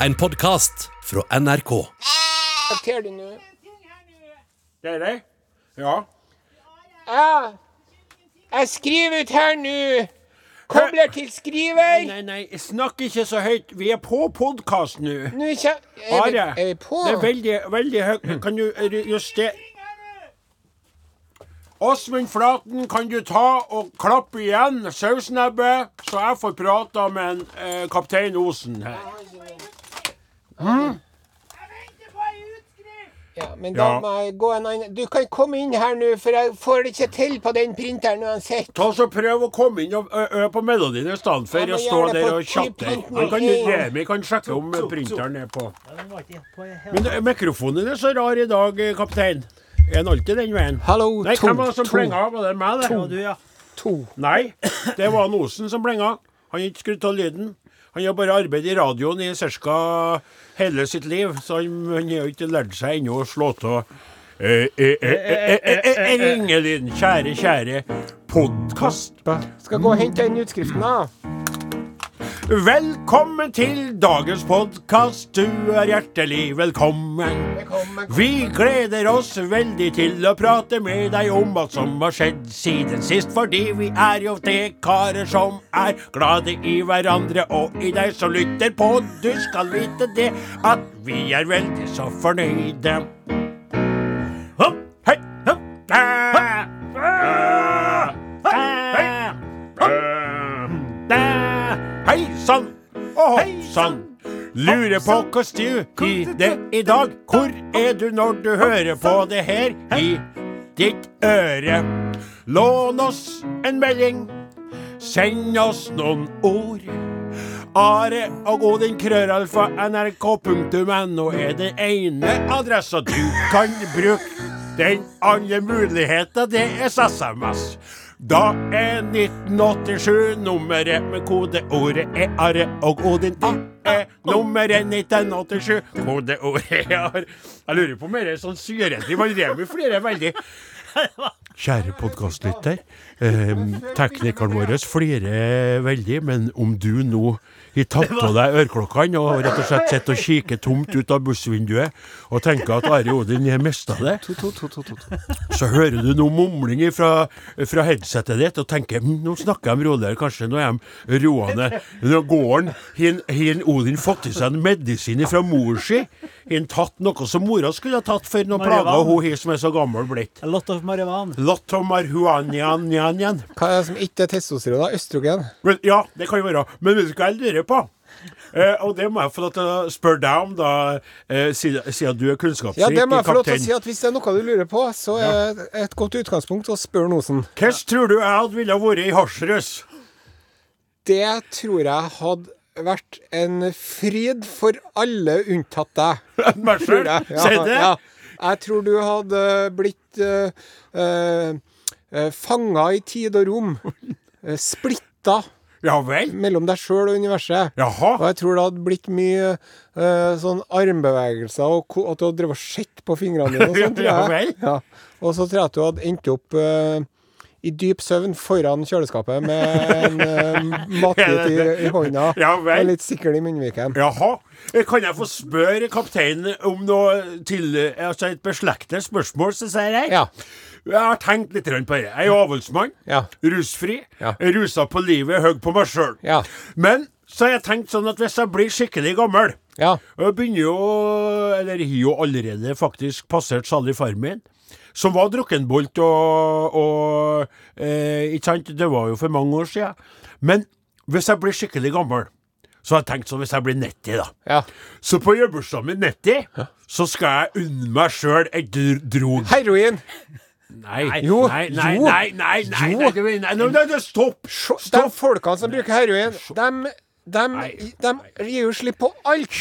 En podkast fra NRK. Ser du nå? Dere? Ja. Ja, jeg skriver ut her nå. Kobler til skriver. Nei, nei, snakk ikke så høyt. Vi er på podkast nå. Nå kjem... Er, vi- Are, er vi på? det er veldig, veldig høyt. Kan du justere Åsmund Flaten, kan du ta og klappe igjen sausnebbet, så jeg får prata med en, eh, kaptein Osen her? Ja, men da Ja. må jeg gå en annen Du kan komme inn her nå, for jeg får det ikke til på den printeren uansett. Ta så Prøv å komme inn og ø ø på melodien i stedet for å stå der og Han kan. Remi kan sjekke om printeren er på. Men ø, mikrofonen din er så rar i dag, kaptein. Er den alltid den veien? Hallo, Nei, to, hvem var det som to, plenga? Var det meg, det? to. Nei, det var Osen som plenga. Han har ikke skrudd av lyden. Han har bare arbeidet i radioen i ca. hele sitt liv, så han, har ikke lært seg ennå å slå av ringelyden. Kjære, kjære podkast. Skal gå og hente den utskriften, da. Velkommen til dagens podkast. Du er hjertelig velkommen. Vi gleder oss veldig til å prate med deg om alt som har skjedd siden sist, fordi vi er jo tre karer som er glade i hverandre og i deg som lytter på. Du skal vite det at vi er veldig så fornøyde. Hopp, hei, hopp, ah, og hopp sann. Lurer på hvordan du i det i dag. Hvor er du når du hører på det her i ditt øre? Lån oss en melding. Send oss noen ord. Are og Odin krøralfa nrk.no er den ene adressa du kan bruke. Den andre muligheten, det er SMS. Da er 1987 nummeret med kodeordet er arre, og Odin. Det er nummeret 1987. Kodeordet er arre. Jeg lurer på om det er sånn syrentlig. Man Remi flere, veldig. Kjære podkastlytter. Eh, teknikeren vår flirer veldig, men om du nå har tatt av deg øreklokkene og rett og slett sitter og kikker tomt ut av bussvinduet og tenker at Are Odin har mista det, så hører du noe mumling fra, fra headsetet ditt og tenker hm, nå snakker de roligere, kanskje nå er de roende. Nå går han, har Odin fått i seg en medisin fra mor si? Han tatt noe som mora skulle ha tatt for noen plaga plager hun har som er så gammel blitt? A lot of marijuana. Lot of marihuana-njan. Hva er det som ikke er testosteron? da? Østrogen? Men, ja, det kan jo være. Men vet du hva jeg lurer på? Eh, og det må jeg få lov til å spørre deg om, da, eh, siden, du er Ja, det må jeg få lov til å si at Hvis det er noe du lurer på, så er det et godt utgangspunkt å spørre Nosen. Hvordan tror du jeg hadde ville vært i hasjrøs? Det tror jeg hadde vært en fryd for alle unntatt deg. Meg sjøl? Si det? Ja. Jeg tror du hadde blitt uh, uh, fanga i tid og rom. Uh, splitta Ja vel? mellom deg sjøl og universet. Og jeg tror det hadde blitt mye uh, sånn armbevegelser, og at du hadde drevet og sett på fingrene dine. Og, sånn, tror Ja vel. Ja. og så tror jeg at du hadde endt opp eh, i dyp søvn foran kjøleskapet med en uh, matbit i, i hånda Ja og litt sikkel i munnviken. Jaha. Eh, Kan jeg få spørre kapteinen om noe til Altså et beslektet spørsmål, så sier jeg? Ja. Jeg har tenkt litt på det. Jeg er avholdsmann. Ja. Rusfri. Ja. Rusa på livet, høy på meg sjøl. Ja. Men så har jeg tenkt sånn at hvis jeg blir skikkelig gammel Ja. Jeg begynner jo, eller har jo allerede faktisk passert salig far min, som var drukkenbolt og, og eh, Ikke sant, det var jo for mange år siden. Men hvis jeg blir skikkelig gammel, så har jeg tenkt sånn hvis jeg blir 90, da. ja. Så på jubileumsdagen min 90, så skal jeg unne meg sjøl et dr- drog. Heroin! Nei, Jo, nei, nei, jo, nei, nei, nei, nei, nei, nei, nei, nei, nei, stopp! De folkene som bruker heroin, de, de, de, de gir jo slipp på alt.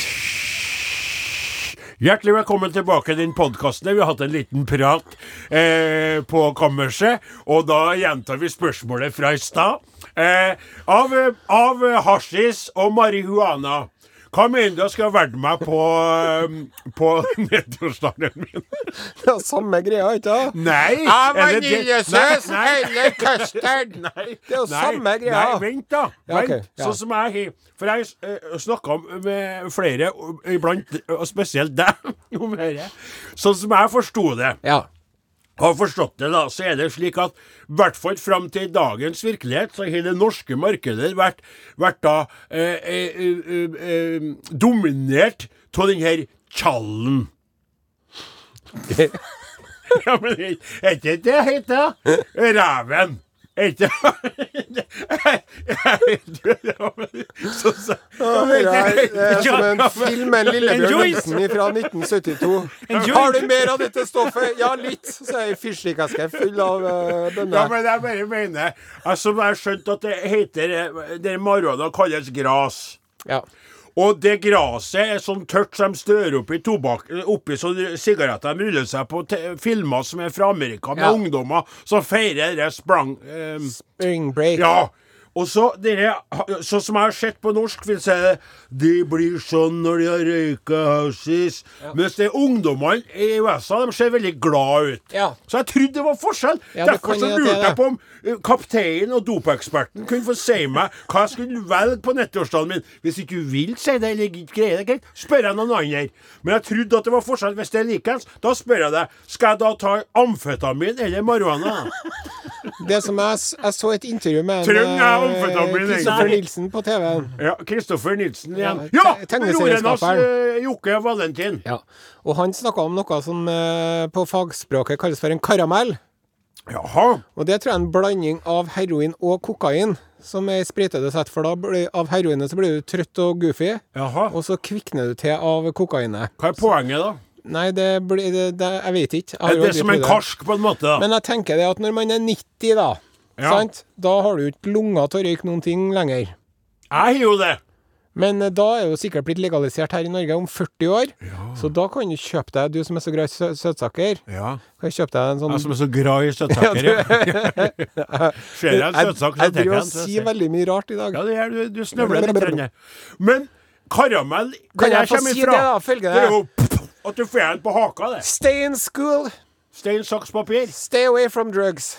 Hjertelig velkommen tilbake til podkasten. podkast. Vi har hatt en liten prat eh, på kammerset, og da gjentar vi spørsmålet fra i stad. Eh, av, av hasjis og marihuana, Hva mener du jeg skal velge meg på, um, på nedtursdagen min? Det er samme greia, ikke sant? Nei! Av vaniljesaus eller custard. Nei, Det er jo samme greia. Nei, vent, da. Ja, Vent. ja. Sånn som jeg har For jeg har snakka med flere, og iblant og spesielt deg, om dette. Sånn som jeg forsto det, Ja. Har forstått det, da, så er det slik at i hvert fall fram til dagens virkelighet, så har det norske markedet vært, vært da eh, eh, eh, eh, dominert av den her tjallen. Ja, men er ikke det det heter? Ræven. Er Så- så- Det er, som en film med Lillebjørn. Nilsen fra 1972. Har du mer av dette stoffet? Ja, litt. Så er ei fyrstikkeske full av denne Ja, men jeg bare mener Altså, jeg har skjønt at det heter eh, Det marihuana kalles gras. Ja. Og det graset er sånn tørt som de stør oppi tobakk Oppi så sigaretter de ruller seg på filmer som er fra Amerika, med Ja. ungdommer som feirer det sprang... eh, Spring break. Ja. Og så dere, Sånn som jeg har sett på norsk, vil si det De blir sånn når de har røyka hasjis. Mens det er ungdommene i USA de ser veldig glad ut. Ja. Så jeg trodde det var forskjell. Ja, Derfor så er lurte jeg på om eh, kapteinen og dopeksperten kunne få si meg hva jeg skulle velge på nyttårsdagen min. Hvis ikke du vil si det, eller ikke greier det, greit, spør jeg noen andre. Men jeg trodde at det var forskjell. Hvis det er likeens, da spør jeg deg Skal jeg da ta amfetamin eller marihuana. Det som jeg, jeg så et intervju med en, Trenger jeg amfetamin, Kristoffer? Nilsen på TV-en. Ja, Kristoffer Nilsen igjen. Ja, Ja! Broren hans, eh, Jokke Valentin. Ja. Og han snakka om noe som eh, på fagspråket kalles for en karamell. Jaha. Og det tror jeg er en blanding av heroin og kokain som er spritede sett. For da blir, av heroinet så blir du trøtt og goofy, Jaha. og så kvikner du til av kokainet. Hva er poenget, da? Nei, det blir det, det, Jeg vet ikke. Jeg har Er det som en karsk, på en måte? da? Men jeg tenker det at når man er 90, da, Ja. sant? da har du ikke lunger til å røyke noen ting lenger. Jeg har jo det. Men eh, da er det jo sikkert blitt legalisert her i Norge om 40 år. Så da kan du kjøpe deg, du som er så glad i sø søtsaker, Ja. kan kjøpe deg en sånn Jeg som er så glad i søtsaker. Ja, Ser jeg en søtsak, så jeg Jeg driver jeg og sier veldig mye rart i dag. Ja, det er, du, du snøvler litt. grann. Men karamell Kan jeg få si ifra, det, da? Følgende. Det er jo at du får den på haka, det. Stay in school. Stein, saks, papir. Stay away from drugs.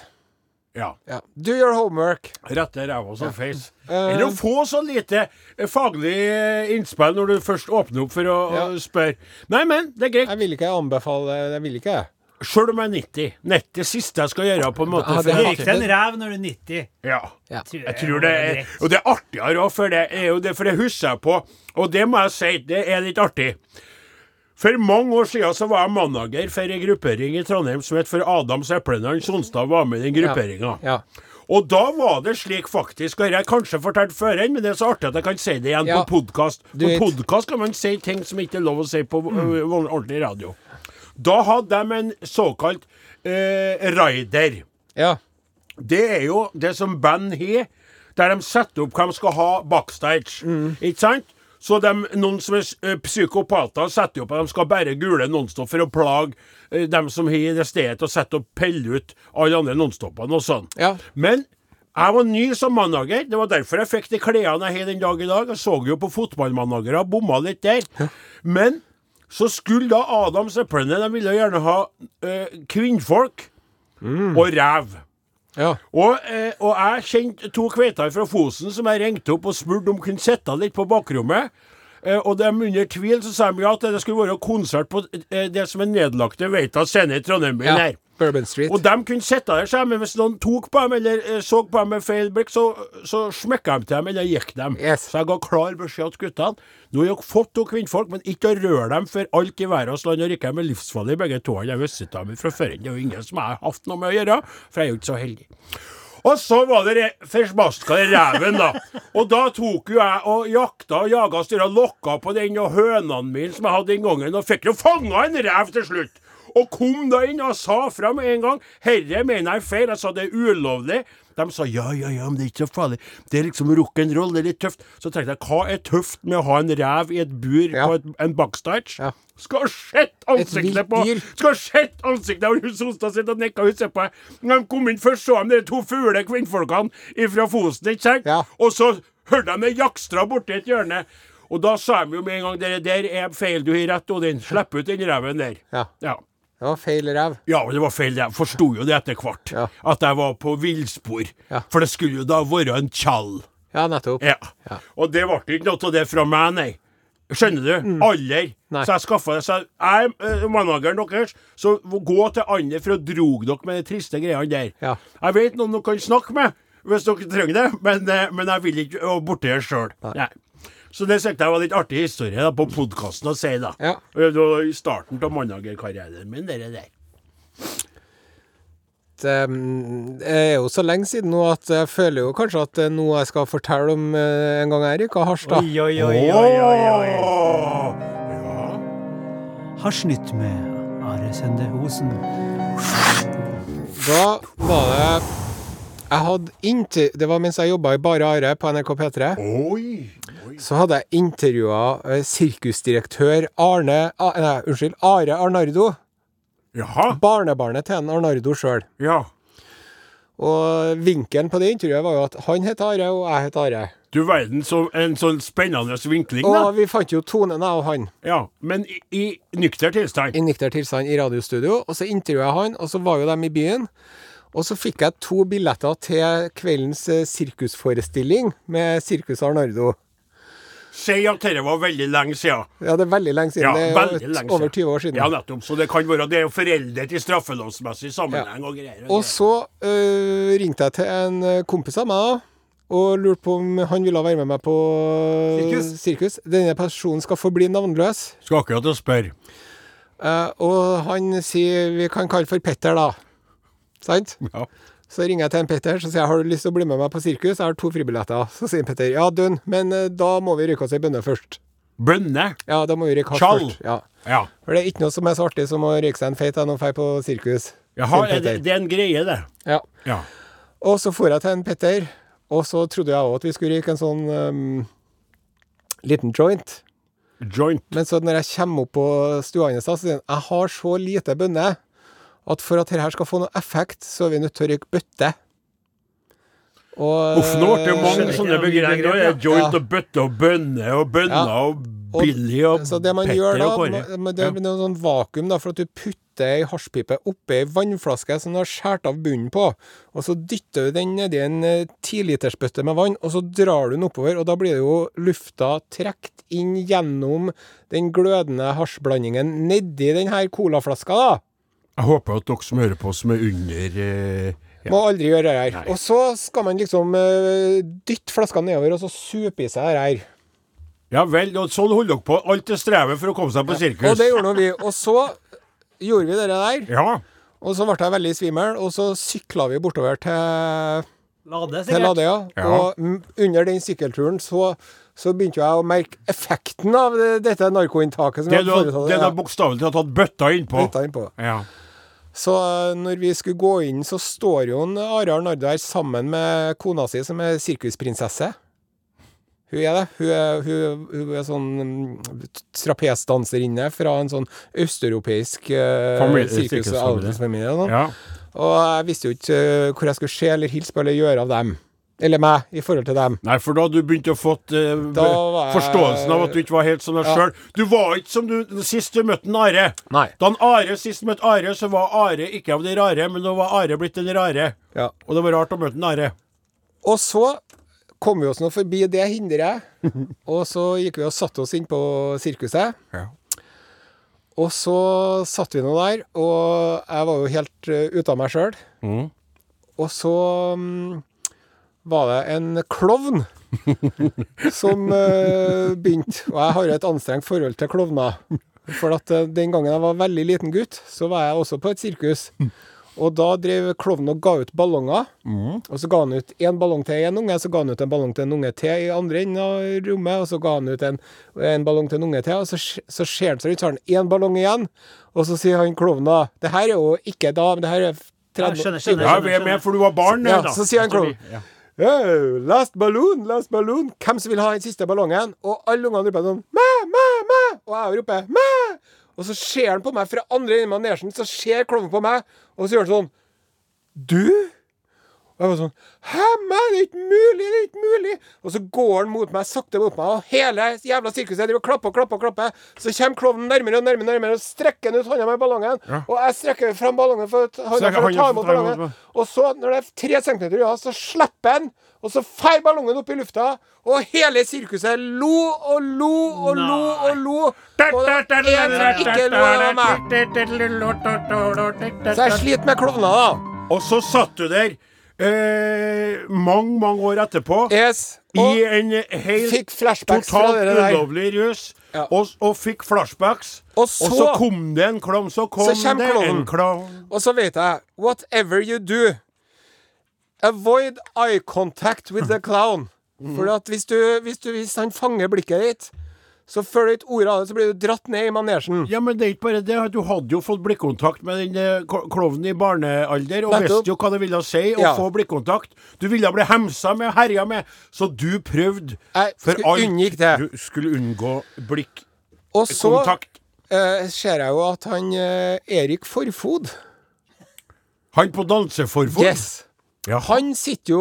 Ja. Ja. Do your homework. Rette ræva som face. Eh. Enn å få så lite eh, faglig eh, innspill når du først åpner opp for å Ja. å spørre. Nei, men det er greit. Jeg vil ikke anbefale Jeg vil ikke. Sjøl om jeg er 90. Nett det siste jeg skal gjøre, på en måte. Ja, det er Røyk en ræv når du er 90. ja. Ja. Jeg tror det er Og det er artigere òg, for det er jo det, for det husker jeg på. Og det må jeg si, det er litt artig. For mange år siden så var jeg manager for en gruppering i Trondheim som het for Adams Eplenand Sonstad var med i den grupperinga. Ja. Og da var det slik faktisk, og jeg har kanskje fortalt før men det er så artig at jeg kan si det igjen Ja. på podkast. På podkast kan man si ting som ikke er lov å si på mm. ordentlig radio. Da hadde de en såkalt eh, rider. ja. Det er jo det som band har, der de setter opp hva de skal ha backstage. Ikke sant? Så de, noen som er eh, psykopater, setter opp at de skal bære gule Nonstop for å plage eh, dem som har det stedet, og sette og pelle ut alle andre Nonstopene og sånn. Ja. Men jeg var ny som manager. Det var derfor jeg fikk de klærne jeg har den dag i dag. Jeg så jo på fotballmanagere, bomma litt der. Men så skulle da Adam Zeppelin De ville gjerne ha øh, kvinnfolk og ræv. Ja. Og, eh, og jeg kjente to kveiter fra Fosen som jeg ringte opp og spurte om kunne sitte litt på bakrommet. Eh, og de under tvil så sa de ja til det skulle være konsert på eh, det som er nedlagte Veita scene i Trondheim ja. her. Bourbon Street. Og de kunne sitte der, sa men hvis noen tok på dem eller eh, så på dem med feil blikk, så, så smekka de til dem eller gikk dem. Yes. Så jeg ga klar beskjed til guttene. Nå har dere fått to kvinnfolk, men ikke å røre dem for alt i verdens land og rike. De er livsfarlige begge to. Jeg visste dem fra før. Det er jo ingen som jeg har hatt noe med å gjøre, for jeg er jo ikke så heldig. Og så var det forbaska reven, da. Og da tok jo jeg og jakta og jaga og styra lokka på den og hønene mine som jeg hadde den gangen, og fikk jo fanga en rev til slutt. Og kom da inn og sa fra med en gang Herre mener jeg feil. Jeg sa det er ulovlig. De sa ja, ja, ja, men det er ikke så farlig. Det er liksom rock'n'roll, det er litt tøft. Så tenkte jeg, hva er tøft med å ha en rev i et bur Ja. på et, en backstage? Ja. Skal sett ansiktet på. Skal sett ansiktet av hun Sonstad sitt og nikka ut, se på. Når de kom inn først, så de de to fugle kvinnfolkene fra Fosen, ikke sant? Ja. Og så hørte de ei jakstra borti et hjørne. Og da sa de jo med en gang det der er feil, du har rett, Odin. Slipp ut den reven der. Ja. Ja. Det var feil rev. Ja, det var feil. Jeg forsto jo det etter hvert. Ja. At jeg var på villspor. Ja. For det skulle jo da være en tjall. Ja, nettopp. Ja. Ja. Og det ble ikke noe av det fra meg, nei. Skjønner du? Mm. Nei. Så jeg skaffa det. Så jeg er manageren deres, så gå til andre for å dro dere med de triste greiene der. Ja. Jeg vet noen dere kan snakke med hvis dere trenger det, men, eh, men jeg vil ikke være borti det sjøl. Så det syntes jeg var litt artig historie da, på podkasten å si, da. Ja. Det var i starten av mannagerkarrieren min, det der. Det mm, er jo så lenge siden nå at jeg føler jo kanskje at det er noe jeg skal fortelle om eh, en gang, Erik. Og Harstad. Oi, oi, oi, oi, oi, oi. Ja. Hasjnytt med Are Sende Osen. Da var det Jeg hadde inntil Det var mens jeg jobba i Bare Are på NRK P3. Oi! Oi. Så hadde jeg intervjua eh, sirkusdirektør Arne A, Nei, unnskyld. Are Arnardo. Jaha. Barnebarnet til en Arnardo sjøl. Ja. Og vinkelen på det intervjuet var jo at han het Are, og jeg het Are. Du verden, så en sånn spennende vinkling, da. Og vi fant jo tonen, jeg og han, Ja, Men i, i nykter tilstand. i nykter tilstand i radiostudio. Og så intervjua jeg han, og så var jo dem i byen. Og så fikk jeg to billetter til kveldens eh, sirkusforestilling med Sirkus Arnardo. Si at dette var veldig lenge siden. Ja, det er veldig lenge siden. Ja, det er lenge over 20 år siden. Ja, nettopp. Så det kan være Det er jo i til straffelovsmessig sammenheng og greier. Og så øh, ringte jeg til en øh, kompis av meg og lurte på om han ville være med meg på Sirkus? sirkus. Denne personen skal forbli navnløs. Skal akkurat spørre. Uh, og han sier vi kan kalle for Petter, da. Sant? Ja. Så ringer jeg til en Petter så sier jeg har du lyst til å bli med meg på sirkus. Jeg har to fribilletter. Så sier Petter ja, dønn, men øh, da må vi rykke oss ei bønne først. Bønne. Ja, da må vi ryke Tjall. først. Ja. Ja. For det er ikke noe som er så artig som å ryke seg en feit en og dra på sirkus. Jaha, er det, det er en greie, det. Ja. Ja. Og så for jeg til en Petter, og så trodde jeg òg at vi skulle ryke en sånn um, liten joint. Joint. Men så når jeg kommer opp på stua hans, så sier han jeg har så lite bønne at for at dette skal få noe effekt, så er vi nødt til å røyke bøtte. Og Uff, nå ble det mange sånne begreper. Nå er joint ja. og bøtte og bønne og bønner Ja. og Billy og Så det man gjør da, og Kåre. det Ja. blir noe sånn vakuum, da, for at du putter ei hasjpipe oppi ei vannflaske som du har skåret av bunnen på, og så dytter du den nedi en eh, tilitersbøtte med vann, og så drar du den oppover, og da blir det jo lufta trukket inn gjennom den glødende hasjblandingen nedi den her colaflaska, da. Jeg håper at dere som hører på, som er under eh, ja. Må aldri gjøre det her. Nei. Og så skal man liksom eh, dytte flaska nedover, og så supe i seg det her. ja vel, og sånn holder dere på. Alt det strevet for å komme seg på sirkus. Og det gjorde nå vi. Og så gjorde vi det der. Ja. Og så ble jeg veldig svimmel, og så sykla vi bortover til, Lade, til Lade, ja. Ja. Og under den sykkelturen så, så begynte jeg å merke effekten av det, dette narkoinntaket som Det jeg du hadde foretatt. det du Ja, har bokstavelig talt hatt bøtta innpå. Bøtta innpå. Ja. Så eh, når vi skulle gå inn, så står jo en Are Arnardo her sammen med kona si, som er sirkusprinsesse. Hun er det. Hun er, hun, hun er sånn mm, trapesdanserinne fra en sånn østeuropeisk uh, sirkus- og adelsfamilie. ja. Og jeg visste jo ikke eh, hvor jeg skulle se eller hilse på eller gjøre av dem. Eller meg, i forhold til dem. Nei, for da hadde du begynt å fått uh, jeg- forståelsen av at du ikke var helt som deg Ja. sjøl. Du var ikke som du sist du møtte en Are. Nei. Da en Are sist møtte Are, så var Are ikke av de rare, men nå var Are blitt den rare. Ja. Og det var rart å møte en Are. Og så kom vi oss nå forbi det hinderet, og så gikk vi og satte oss inn på sirkuset. Ja. Og så satt vi nå der, og jeg var jo helt uh, ute av meg sjøl. Mm. Og så mm, var det en klovn som uh, begynte. Og jeg har jo et anstrengt forhold til klovner. For at uh, den gangen jeg var veldig liten gutt, så var jeg også på et sirkus. Og da drev klovnen og ga ut ballonger. Og så ga han ut én ballong til en unge, så ga han ut en ballong til en unge til i andre enden av rommet, og så ga han ut en, en ballong til en unge til, og så, så ser han seg rundt, så har han én ballong igjen, og så sier han klovnen da Det her er jo ikke da, men det her er Ja, 30 skjønner, skjønner. Ja, vi er med, for du var barn. Ja, da. så sier han klovnen. ja. «Hey, last balloon, last balloon. Hvem som vil ha den siste ballongen? Og alle ungene roper sånn Mæ, mæ, mæ. Og jeg roper mæ. Og så ser han på meg fra andre enden av manesjen, så ser klovnen på meg, og så gjør han sånn Du? Og jeg var sånn Hæ, men det er ikke mulig! Det er ikke mulig! Og så går han mot meg, sakte mot meg, og hele jævla sirkuset driver og klapper og klapper. og klapper Så kommer klovnen nærmere og nærmere, nærmere og strekker han ut hånda med ballongen. Og jeg strekker fram ballongen for, hånda for å ta imot ballongen. Og så, når det er tre centimeter unna, så slipper han. Og så feier ballongen opp i lufta, og hele sirkuset lo og lo og lo og lo. Og det er en som ikke lo, av meg. Så jeg sliter med klovner, da. Og så satt du der eh, mange, mange år etterpå Yes. i en helt totalt ulovlig rus, Ja. og, og fikk flashbacks. Og så- så kom det en klovn, så kom Så det en klovn. Og så vet jeg Whatever you do, avoid eye contact with the clown. For at hvis, du, hvis, du, hvis han fanger blikket ditt, så før du ikke ordet av det, så blir du dratt ned i manesjen. Ja, men det er ikke bare det. Du hadde jo fått blikkontakt med den eh, klovnen i barnealder, og visste jo hva det ville si å Ja. få blikkontakt. Du ville bli hemsa med, og herja med, så du prøvde Jeg for alt det. Du skulle unngå blikkontakt. Og så eh, ser jeg jo at han eh, Erik Forfod Han på danseforfod? Yes. Ja. Han sitter jo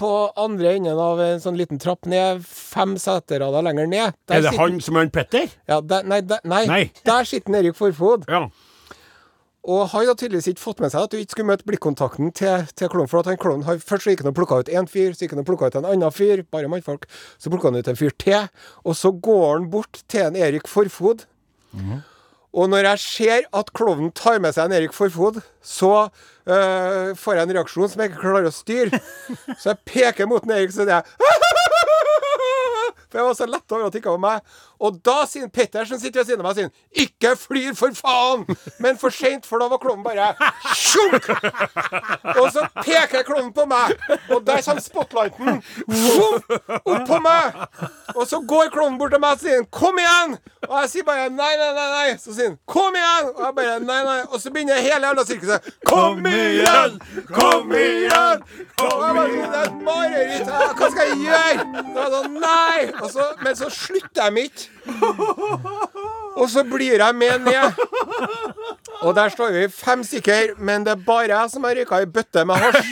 på andre enden av en sånn liten trapp ned, fem seterader lenger ned. Der Er det sitter- han som er han Petter? Ja, der, nei, der, nei, Nei. der sitter Erik Forfod. Ja. Og han har tydeligvis ikke fått med seg at du ikke skulle møte blikkontakten til, til klovnen. For at han klovnen har først så gikk han og plukka ut én fyr, så gikk han og plukka ut en annen fyr, bare mannfolk. Så plukka han ut en fyr til, og så går han bort til en Erik Forfod. Og når jeg ser at klovnen tar med seg en Erik Forfod, så øh, får jeg en reaksjon som jeg ikke klarer å styre. Så jeg peker mot en Erik, så det jeg For jeg var så letta over at det ikke var meg. Og da sier Pettersen sitter ved siden av meg, sier Ikke flyr, for faen! Men for seint, for da var klovnen bare tjunk! Og så peker klovnen på meg, og der kommer spotlighten opp på meg. Og så går klovnen bort til meg og sier 'Kom igjen!' Og jeg sier bare 'Nei, nei, nei'. nei Så sier han 'Kom igjen!' Og jeg bare 'Nei, nei'. Og så begynner hele jævla sirkuset 'Kom igjen! Kom igjen!' Og bare sånn, Det er et mareritt. Hva skal jeg gjøre? Og jeg sa nei og så, Men så slutter de ikke. Og så blir jeg med ned. Og der står vi fem stykker, men det er bare jeg som har røyka ei bøtte med hasj.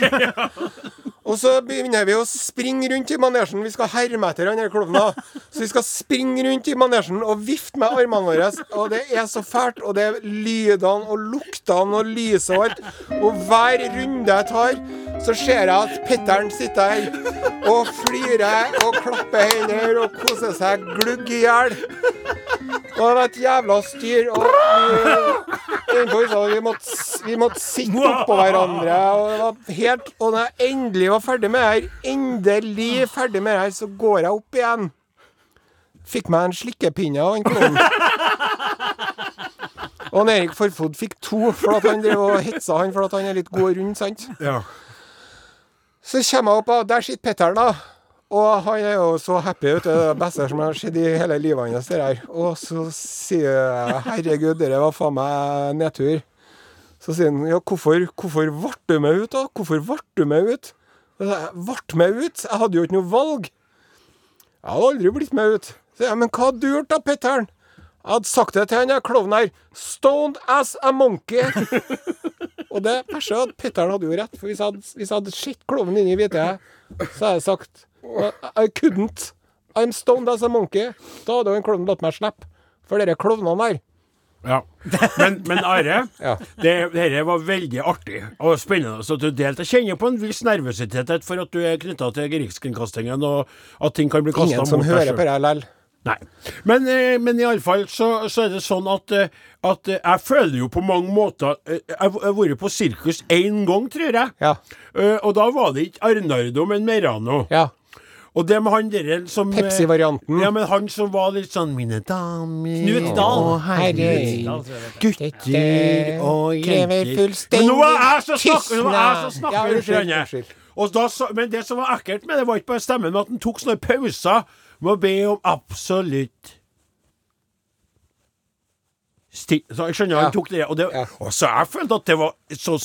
Og så begynner vi å springe rundt i manesjen. Vi skal herme etter han her klovnen. Så vi skal springe rundt i manesjen og vifte med armene våre. Og det er så fælt. Og det er lydene og luktene og lyset og alt. Og hver runde jeg tar, så ser jeg at Petteren sitter her og flirer og klapper hender og koser seg glugg i hjel. Og det var et jævla styr. Og vi, vi, måtte, vi måtte sitte oppå hverandre. Og, det var helt, og når jeg endelig var ferdig med det her, endelig ferdig med det her, så går jeg opp igjen. Fikk meg en slikkepinne av han klovnen. Og han Erik Forfod fikk to, for at han drev og hetsa han for at han er litt god og rund, sant. ja. Så kommer jeg opp, og der sitter Petter, da. Og han er jo så happy, vet du. Det er det beste som har skjedd i hele livet hans. det der. Og så sier jeg herregud, det var faen meg nedtur. Så sier han ja, hvorfor, hvorfor ble du med ut, da? Hvorfor ble du med ut? Jeg ble med ut? Jeg hadde jo ikke noe valg. Jeg hadde aldri blitt med ut. Så jeg, men hva hadde du gjort da, Petteren? Jeg hadde sagt det til han der klovnen her. Stoned as a monkey. Og det verste er at Petteren hadde jo rett, for hvis jeg hadde, hvis jeg hadde sett klovnen inni hvite hvitøyet, så hadde jeg sagt I couldn't. I'm stoned as a monkey. Da hadde jo en klovn latt meg slippe. For dere klovnene der. Ja. Men, men Are, Ja. det, dette var veldig artig og spennende Så du delte. Jeg kjenner på en viss nervøsitet for at du er knytta til Rikskringkastingen, og at ting kan bli kasta Ingen mot som deg hører selv. på det likevel. Nei. Men, eh, men iallfall så, så er det sånn at, eh, at eh, jeg føler jo på mange måter Jeg har vært på sirkus én gang, tror jeg. Ja. Og da var det ikke Arnardo, men Merano. Ja. Og det med han derre som Pepsi-varianten. Ja, men han som var litt sånn Mine damer Knut Dahl. og herrer, gutter og jenter. Men nå var jeg som snakker, nå var jeg som snakker unnskyld, men det som var ekkelt med det, var ikke bare stemmen, men at han tok sånne pauser med å be om absolutt sti Så jeg skjønner han tok det. Og, det, og så jeg følte at det var så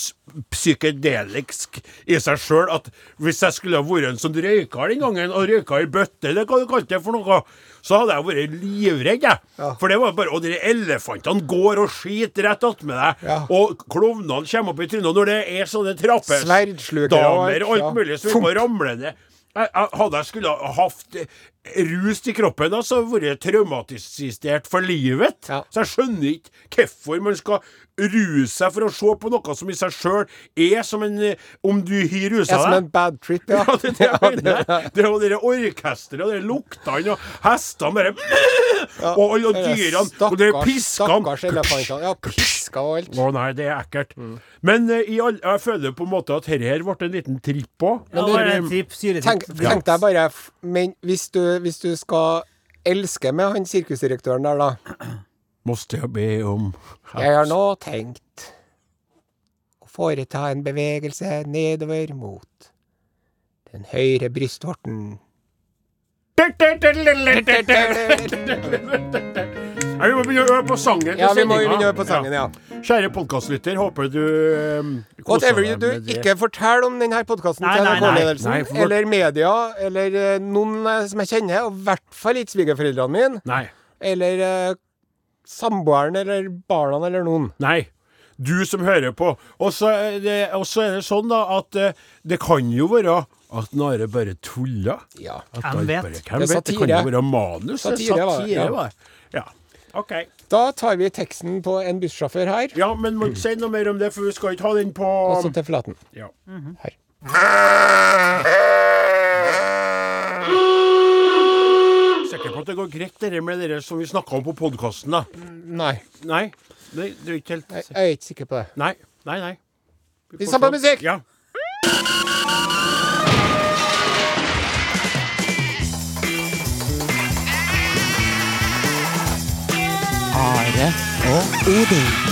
psykedelisk i seg sjøl at hvis jeg skulle ha vært en sånn røyker den gangen, og røyka i bøtte, eller hva du kalte det for noe, så hadde jeg vært livredd, jeg. Ja. For det var bare Og de elefantene går og skiter rett attmed deg, Ja. og klovnene kommer opp i trynet. Når det er sånne trappes og alt, damer og alt ja. mulig som må ramle ned jeg, jeg, Hadde jeg skulle ha hatt eh, rus i kroppen, da, så hadde jeg vært traumatisert for livet. Ja. Så jeg skjønner ikke hvorfor man skal ruse seg for å se på noe som i seg sjøl er som en eh, Om du har rusa som en bad trip, ja. ja, det, det, det, det, og det orkesteret og de luktene og hestene bare Og alle dyrene og det er piskene Stakkars. Ja, piska og alt. Å nei, det er ekkelt. Men uh, i all, jeg føler på en måte at dette her ble en liten tripp òg. Ja, du- bare en tripp, syretripp. Tenk, tenk deg bare Men hvis du, hvis du skal elske med han sirkusdirektøren der, da Måste jeg be om Jeg har nå tenkt å foreta en bevegelse nedover mot den høyre brystvorten. Ja, Vi må begynne å øve på sangen. Ja, vi må sendinga. begynne på sangen, ja. Kjære podkastlytter, håper du koser Whatever you do, ikke fortell om denne podkasten til. NRK-ledelsen for- eller media eller uh, noen eh, som jeg kjenner, og i hvert fall ikke svigerforeldrene mine. Nei. Eller eh, samboeren eller barna eller noen. Nei. Du som hører på. Og så er det, er det sånn, da, at eh, det kan jo være at Nare bare tuller. Ja. At Hvem vet? Bare, hvem Det er vet? Det kan jo være manus. er Satire var det, satire ja. var. Ja. OK. Da tar vi teksten på en bussjåfør her, Ja, men må ikke si noe mer om det, for vi skal ikke ha den på Også til Flaten. ja. Her. Sikker på at det går greit, det med det som vi snakka om på podkasten, da? Nei, Nei? Det, det er ikke helt jeg, jeg er ikke sikker på det. Nei. Nei, nei. Vi tar på musikk! Ja. Are og Odin.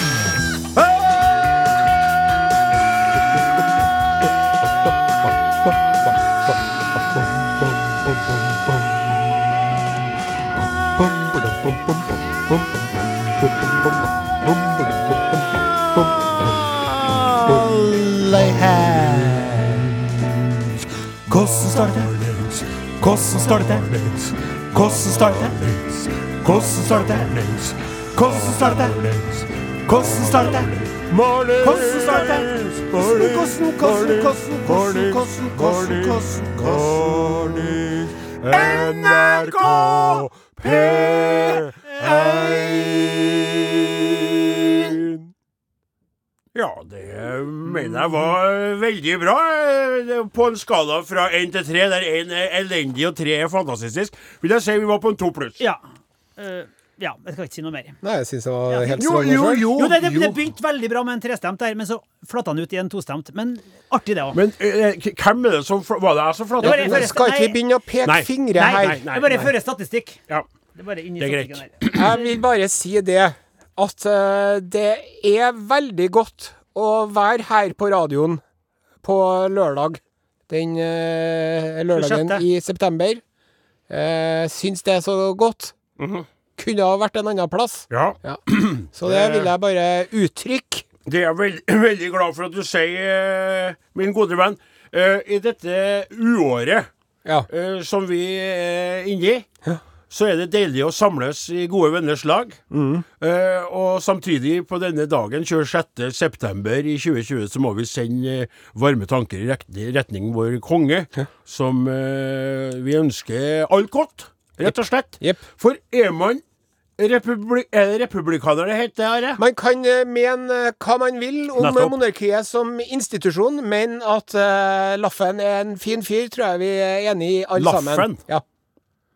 Står det? Hvordan står det? Hvordan står det? Hvordan står det? Hvordan står det? Hvordan står det? Hvordan står det? Hvordan, hvordan, hvordan, hvordan, hvordan, hvordan, hvordan, hvordan, NRK P1 Ja, det mener jeg var veldig bra. eh, På en skala fra én til tre, der én er elendig og tre er fantastisk, vil jeg si vi var på en to pluss. Ja. Uh, ja, jeg skal ikke si noe mer. Nei, jeg syns det var Ja. helt strålende jo, jo, jo. Jo, det, det, det begynte veldig bra med en trestemt der, men så flatta han ut i en tostemt. Men artig, det òg. Men uh, hvem er det som Var det jeg som Det det- Men skal ikke vi begynne å peke Nei. fingre Nei, her? nei, nei. Jeg bare fører statistikk. Ja. Det er bare inn i Det er greit. Jeg vil bare si det at eh, det er veldig godt å være her på radioen på lørdag. Den eh, lørdagen 26.. i september. Uh, syns det er så godt. Mhm. Kunne ha vært en annen plass. ja. Ja. Så det vil jeg bare uttrykke. Det er jeg veld, veldig glad for at du sier, eh, min gode venn. Eh, I dette uåret Ja. eh, som vi er inne i, Ja. Så er det deilig å samles i gode venners lag. Mm. Eh, og samtidig, på denne dagen, 26. september i 2020, så må vi sende eh, varme tanker i retning vår konge, som eh, vi ønsker alt godt, rett og slett. Jepp. For er man republi er det republikaner det heter, Are? Man kan eh, mene eh, hva man vil om Nettopp. monarkiet som institusjon, men at Laffen er en fin fyr, tror jeg vi er enig i alle Laffen? sammen. Ja.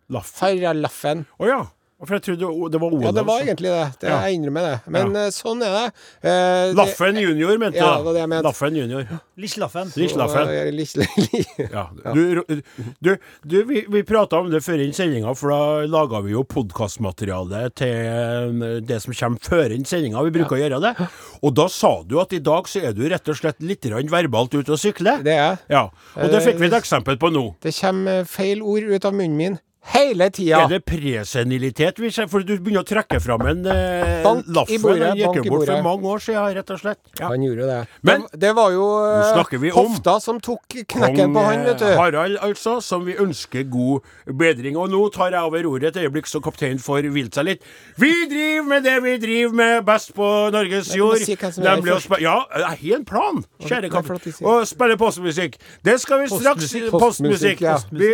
Laff. Farra Laffen. Å ja. For jeg trodde det var Olav. Ja, det var altså. egentlig det. det Ja. Jeg innrømmer det. Men Ja. eh, sånn er det. Eh, Laffen junior, mente Ja, det var det jeg mente. Laffen junior. Lislaffen. Lislaffen. Ja, litt- Ja. Du, du, du vi, vi prata om det før inn sendinga, for da laga vi jo podkastmateriale til eh, det som kommer før inn sendinga. Vi bruker å gjøre det. Og da sa du at i dag så er du rett og slett litt verbalt ute og sykler. Det er jeg. Ja. Og det fikk vi et eksempel på nå. Det kommer feil ord ut av munnen min Hele tida. Er det presenilitet? For du begynner å trekke fram en eh, laffen. Han gikk jo bort for mange år siden, rett og slett. Ja. Han gjorde det. Men- det, det var jo eh, hofta som tok knekken på han, vet Kong, eh, du. Harald, altså, som vi ønsker god bedring. Og nå tar jeg over ordet et øyeblikk, så kapteinen får hvilt seg litt. Vi driver med det vi driver med best på Norges du jord. si Nemlig å spille Ja, jeg har en plan, kjære kaptein. Å spille postmusikk. Det skal vi straks Postmusikk. Postmusikk. Postmusikk, ja. Vi,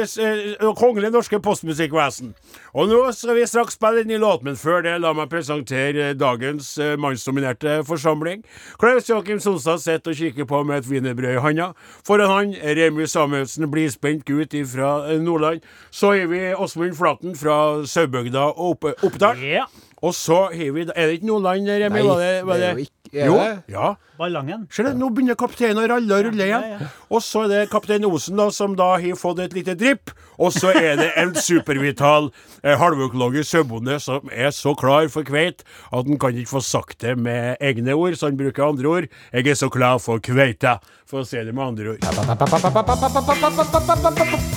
eh, Kongelig Norske Postmusikkvesen. Og nå skal vi straks spille en ny låt, men før det, la meg presentere eh, dagens eh, mannsdominerte forsamling. Klaus Joakim Sonstad sitter og kikker på med et wienerbrød i handa. Foran han Remi Samuelsen, blidspent gutt fra Nordland. Så har vi Åsmund Flaten fra Saubygda og Opp Oppdal. Ja. Og så har vi Er det ikke Nordland, Remy? Nei, var det, var det er jo ikke- er Jo, det? ja. Ballangen. Ser du, nå begynner kapteinen å ralle og rulle igjen. Ja, ja. Og så er det kaptein Osen, da, som da har fått et lite drypp. Og så er det en supervital eh, halvøkologisk sauebonde som er så klar for kveit at han kan ikke få sagt det med egne ord, så han bruker andre ord. Jeg er så klar for kveita, for å si det med andre ord. Podkast,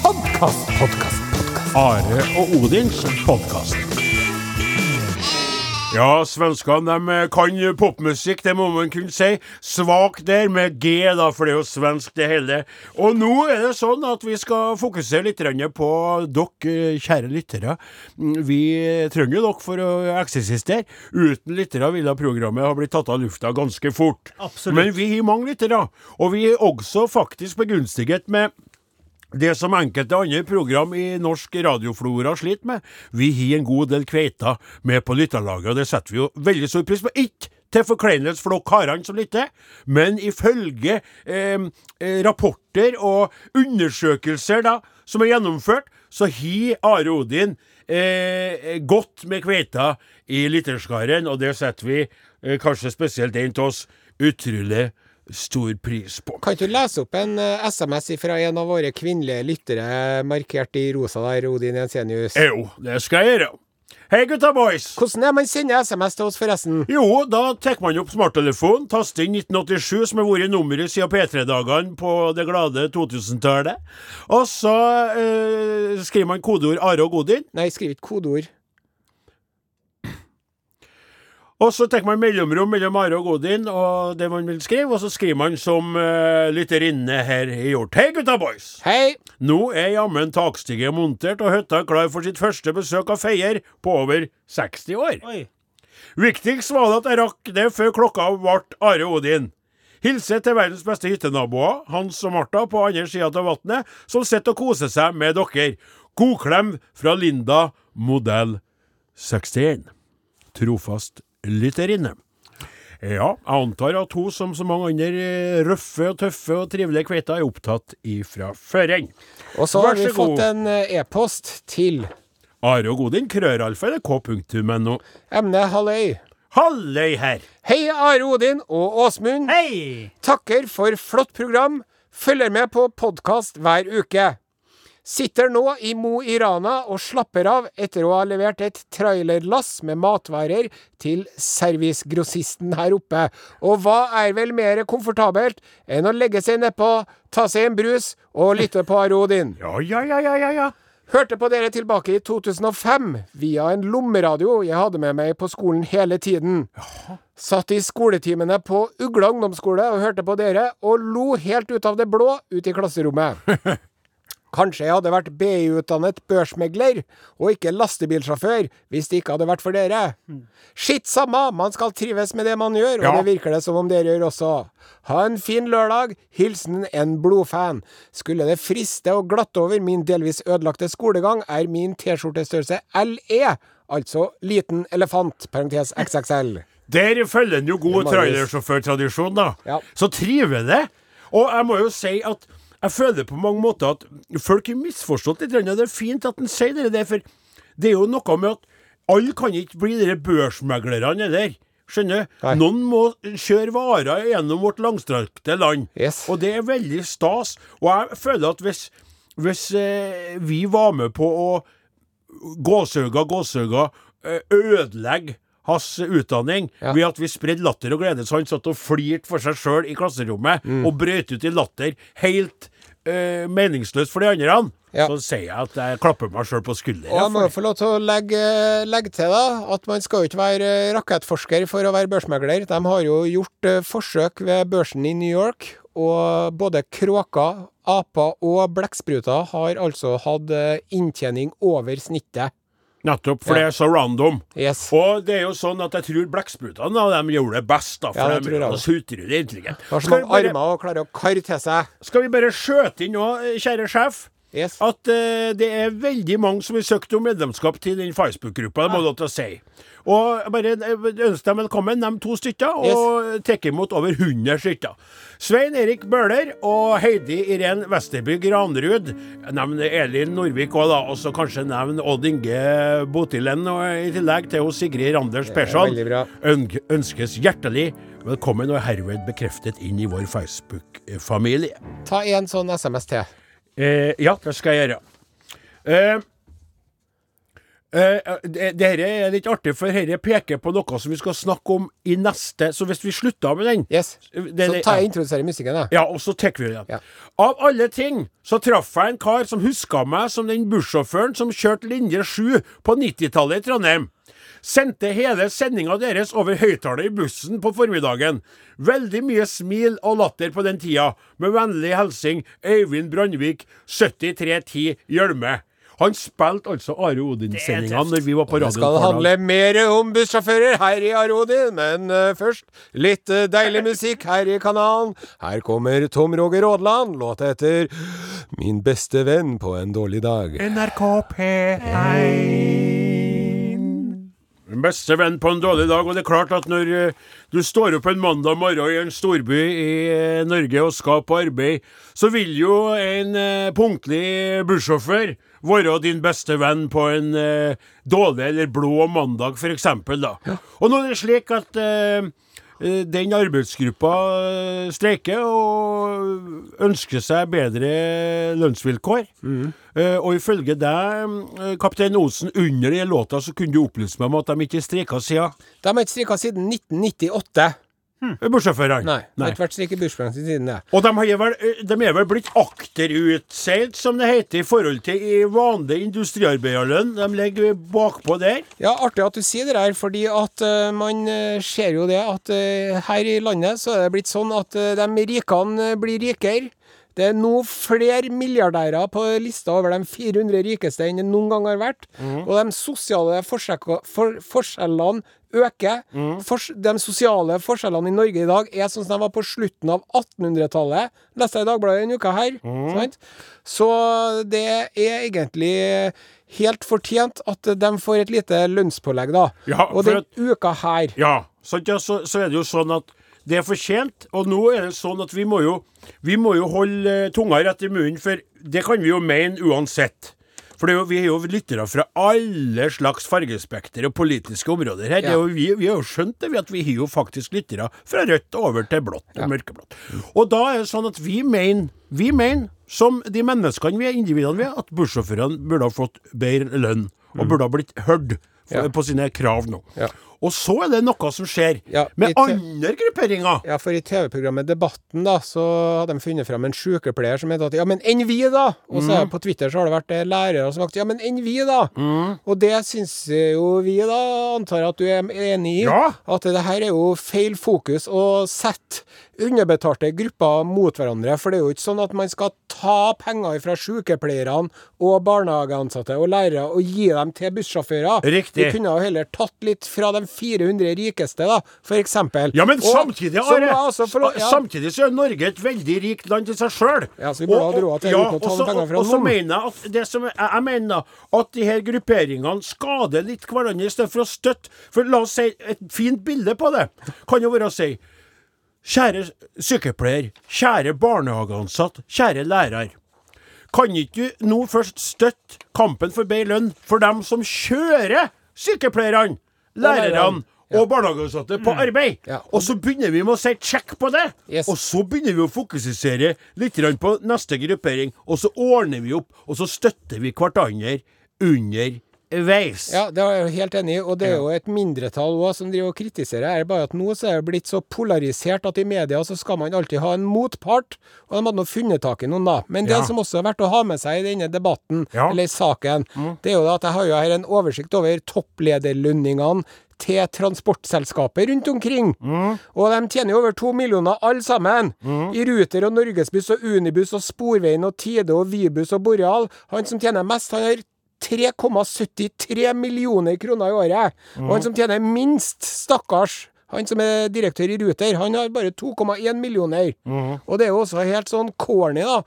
podkast, podkast. Are og Odins podkast. Ja, svenskene de eh, kan popmusikk, det må man kunne si. Svak der, med G, da, for det er jo svensk det hele. Og nå er det sånn at vi skal fokusere litt på dere, kjære lyttere. Mm, Vi trenger dere for å eksistere. Uten lyttere ville programmet ha blitt tatt av lufta ganske fort. Absolutt. Men vi har mange lyttere, og vi er også faktisk begunstiget med det som enkelte andre program i norsk radioflora sliter med, vi har en god del kveiter med på lytterlaget, og det setter vi jo veldig stor pris på. Ikke til forkleinelse for dere karene som lytter, men ifølge eh, eh, rapporter og undersøkelser da, som er gjennomført, så har Are Odin eh, gått med kveita i lytterskaren, og det setter vi, eh, kanskje spesielt en av oss, utrolig stor pris på. Kan ikke du lese opp en uh, SMS fra en av våre kvinnelige lyttere, markert i rosa der, Odin Jensenius? Jo, det skal jeg gjøre. Hei, gutta boys! Hvordan er man sender SMS til oss, forresten? Jo, da tar man opp smarttelefonen, taster inn 1987, som har vært nummeret siden P3-dagene på det glade 2000-tallet. Og så uh, skriver man kodeord Are og Godin. Nei, skriv ikke kodeord. Og så tar man mellomrom mellom Are og Godin og det man vil skrive, og så skriver man som uh, lytterinne her i gjort. Hei, gutta boys! Hei! Nå er jammen takstiget montert og hytta klar for sitt første besøk av feier på over 60 år. Oi. Viktigst var det at jeg rakk det før klokka ble Are Odin. Hilse til verdens beste hyttenaboer, Hans og Martha på andre sida av vannet, som sitter og koser seg med dere. God klem fra Linda, modell 61. Trofast lytterinne. Ja, jeg antar at hun, som så mange andre eh, røffe og tøffe og trivelige kveiter, er opptatt ifra føreren. Og så har vi god. fått en eh, e-post til Are og Godin, krøralfa emnet Halløy. Halløy her! Hei, Are Odin og Åsmund. Hei! Takker for flott program. Følger med på podkast hver uke. Sitter nå i Mo i Rana og slapper av etter å ha levert et trailerlass med matvarer til servicegrossisten her oppe. Og hva er vel mer komfortabelt enn å legge seg nedpå, ta seg en brus og lytte på Arodin? Ja, ja, ja, ja, ja, ja. Hørte på dere tilbake i 2005 via en lommeradio jeg hadde med meg på skolen hele tiden. Ja. Satt i skoletimene på Ugla ungdomsskole og hørte på dere, og lo helt ut av det blå ut i klasserommet. Kanskje jeg hadde vært BI-utdannet børsmegler, og ikke lastebilsjåfør, hvis det ikke hadde vært for dere. Skitt samma, man skal trives med det man gjør, og Ja. det virker det som om dere gjør også. Ha en fin lørdag. Hilsen en blodfan. Skulle det friste å glatte over min delvis ødelagte skolegang, er min T-skjortestørrelse LE, altså liten elefant, parentes XXL. Der følger en jo god trailersjåførtradisjon, da. Ja. Så triver det. Og jeg må jo si at jeg føler på mange måter at folk har misforstått litt. Det er fint at han sier det der, for det er jo noe med at alle kan ikke bli de børsmeglerne der. Skjønner? Nei. Noen må kjøre varer gjennom vårt langstrakte land. Yes. Og det er veldig stas. Og jeg føler at hvis, hvis eh, vi var med på å gåsøga, gåsøga, eh, ødelegge hans utdanning Ja. ved at vi spredde latter og glede. Så han satt og flirte for seg sjøl i klasserommet Mm. og brøt ut i latter helt eh, meningsløst for de andre, Ja. så sier jeg at jeg klapper meg sjøl på Og skulderen. jeg må jo få lov til å legge, legge til da, at man skal jo ikke være eh, rakettforsker for å være børsmegler. De har jo gjort uh, forsøk ved børsen i New York, og både kråker, aper og blekkspruter har altså hatt eh, inntjening over snittet. Nettopp, for Ja. det er så random. Yes. Og det er jo sånn at jeg tror blekksprutene de gjorde det best, da. For Ja, det de er så utrolig intelligente. Har så mange armer og klarer å karre til seg. Skal vi bare skjøte inn nå, kjære sjef, Yes. at uh, det er veldig mange som har søkt om medlemskap til den Facebook-gruppa, det må du til å si. Og bare ønsker dem velkommen, de to stykker, og tar imot over 100 stykker. Svein Erik Bøhler og Heidi Irén Westerby Granrud. Nevn Elin Norvik òg, da. Og så kanskje nevn Odd Inge Botilen og i tillegg til hos Sigrid Randers Persson. ønskes hjertelig velkommen og herved bekreftet inn i vår Facebook-familie. Ta en sånn SMS til. Eh, ja, det skal jeg gjøre. Eh, eh, det, dette er litt artig, for dette peker på noe som vi skal snakke om i neste Så hvis vi slutter med den Yes. det- Så tar jeg introduserer musikken, da. Ja, og så tar vi den. Ja. Av alle ting så traff jeg en kar som huska meg som den bussjåføren som kjørte linje 7 på 90-tallet i Trondheim. Sendte hele sendinga deres over høyttaler i bussen på formiddagen. Veldig mye smil og latter på den tida. Med vennlig hilsing Øyvind Brandvik, 7310 Hjelme. Han spilte altså Are Odin-sendinga når vi var på Det skal handle mer om bussjåfører her i Arodin, men uh, først litt uh, deilig musikk her i kanalen. Her kommer Tom Roger Aadland, låta etter Min beste venn på en dårlig dag. NRK P1 Beste venn på en dårlig dag. Og det er klart at når eh, du står opp en mandag morgen i en storby i eh, Norge og skal på arbeid, så vil jo en eh, punktlig bussjåfør være din beste venn på en dårlig eller blå mandag, f.eks. da. Og nå er det slik at eh, den arbeidsgruppa eh, streiker og ønsker seg bedre lønnsvilkår. Eh, og ifølge deg, eh, kaptein Osen, under den låta så kunne du opplyse meg om at de ikke streika siden De har ikke streika siden 1998. eh, bussjåførene. Nei, Nei. har ikke vært strik i bussbransjen siden det. Og de, er, vel, eh, de er vel blitt akterutseilt, som det heter, i forhold til i vanlig industriarbeiderlønn. De ligger bakpå der. Ja, artig at du sier det der, fordi at uh, man eh, ser jo det at uh, her i landet så er det blitt sånn at uh, de rikene blir rikere. Det er nå flere milliardærer på lista over de 400 rikeste enn det noen gang har vært. Og de sosiale for, forskjellene øker. Fors, de sosiale forskjellene i Norge i dag er sånn som de var på slutten av 1800-tallet. Leste jeg i Dagbladet denne uka her. Sant? Så det er egentlig helt fortjent at de får et lite lønnspålegg, da. Ja, og for den uka her Ja, sant, ja så, så er det jo sånn at det er fortjent. Og nå er det sånn at vi må jo, vi må jo holde eh, tunga rett i munnen, for det kan vi jo mene uansett. For det jo, vi er jo lyttere fra alle slags fargespekter og politiske områder her. Det er Ja. jo, vi, vi har jo skjønt det, vi at vi har jo faktisk lyttere fra rødt over til blått og mørkeblått. Og da er det sånn at vi mener, vi mener, som de menneskene vi er, individene vi er, at bussjåførene burde ha fått bedre lønn, og burde ha blitt hørt Ja. på sine krav nå. Og så er det noe som skjer Ja, med andre grupperinger. Ja, for i TV-programmet Debatten da, så hadde de funnet fram en sykepleier som het at ja, men enn vi, da? Og så mm. på Twitter så har det vært eh, lærere som har sagt ja, men enn vi, da? Og det syns jo vi, da, antar jeg at du er enig i, Ja. at det her er jo feil fokus å sette underbetalte grupper mot hverandre. For det er jo ikke sånn at man skal ta penger fra sykepleierne og barnehageansatte og lærere og gi dem til bussjåfører. Riktig. Vi kunne jo heller tatt litt fra de 400 rikeste, da, eksempel. Ja, men Og samtidig, Are, altså få ja. samtidig så er Norge et veldig rikt land til seg sjøl. Ja, så vi burde ha råd til uten å ta noen penger fra Og så noen. mener jeg at det som jeg, jeg mener at de her grupperingene skader litt hverandre i stedet for å støtte. For la oss si et fint bilde på det kan jo være å si Kjære sykepleier, kjære barnehageansatt, kjære lærer. Kan ikke du nå først støtte kampen for bedre lønn for dem som kjører sykepleierne, lærerne og barnehageansatte på arbeid? Ja. Og så begynner vi med å si check på det. Yes. Og så begynner vi å fokusere litt på neste gruppering, og så ordner vi opp, og så støtter vi hverandre under veis. Ja, det er jeg helt enig i, og det er jo et mindretall også som driver og kritiserer her. Bare at nå så er det blitt så polarisert at i media så skal man alltid ha en motpart, og de hadde nå funnet tak i noen, da. Men det Ja. som også er verdt å ha med seg i denne debatten, Ja. eller saken, det er jo at jeg har jo her en oversikt over topplederlønningene til transportselskaper rundt omkring. Og de tjener jo over to millioner alle sammen. I Ruter og Norgesbuss og Unibuss og Sporveien og Tide og Vibus og Boreal. Han som tjener mest, han har 3,73 millioner kroner i året. Og han som tjener minst, stakkars, han som er direktør i Ruter, han har bare 2,1 millioner. Og det er jo også helt sånn corny, da,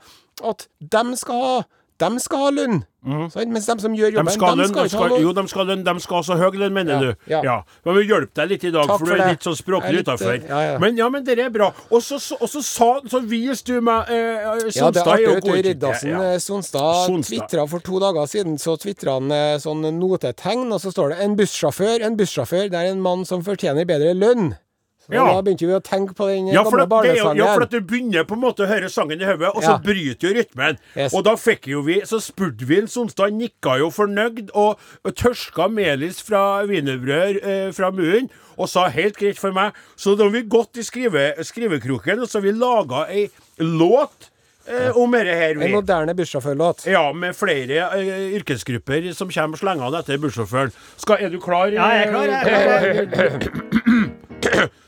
at dem skal ha dem skal ha lønn. Sant? Mens de som gjør De skal de skal de ikke ha lønn. jo, de skal, lønn, de skal så høy lønn, mener Ja, du? ja. Men vi hjelper deg litt i dag, Takk for, du er det. litt sånn språklig utafor. eh, ja, ja. Men ja, men det er bra. Og så, så, og så sa så viste du meg eh, Ja, det er Sonstad artig. vet du, Riddarsen eh, Sonstad Sonstad. twittra for to dager siden, så tvitra han eh, sånn notetegn, og så står det 'en bussjåfør'. En bussjåfør, det er en mann som fortjener bedre lønn. Ja. Da begynte vi å tenke på den Ja gamle barnesangen. ja, for at du begynner på en måte å høre sangen i hodet, og så Ja. bryter jo rytmen. Yes. Og da fikk jo vi Så spurte vi en Sonstad, han nikka jo fornøyd, og, og tørska melis fra wienerbrød eh, fra munnen, og sa helt greit for meg. Så da har vi gått i skrive, skrivekroken, og så har vi laga ei låt eh, om dette her. En moderne bussjåførlåt. Ja, med flere eh, yrkesgrupper som kommer slengende etter bussjåføren. Skal- Er du klar? Ja, jeg er klar. Jeg er klar.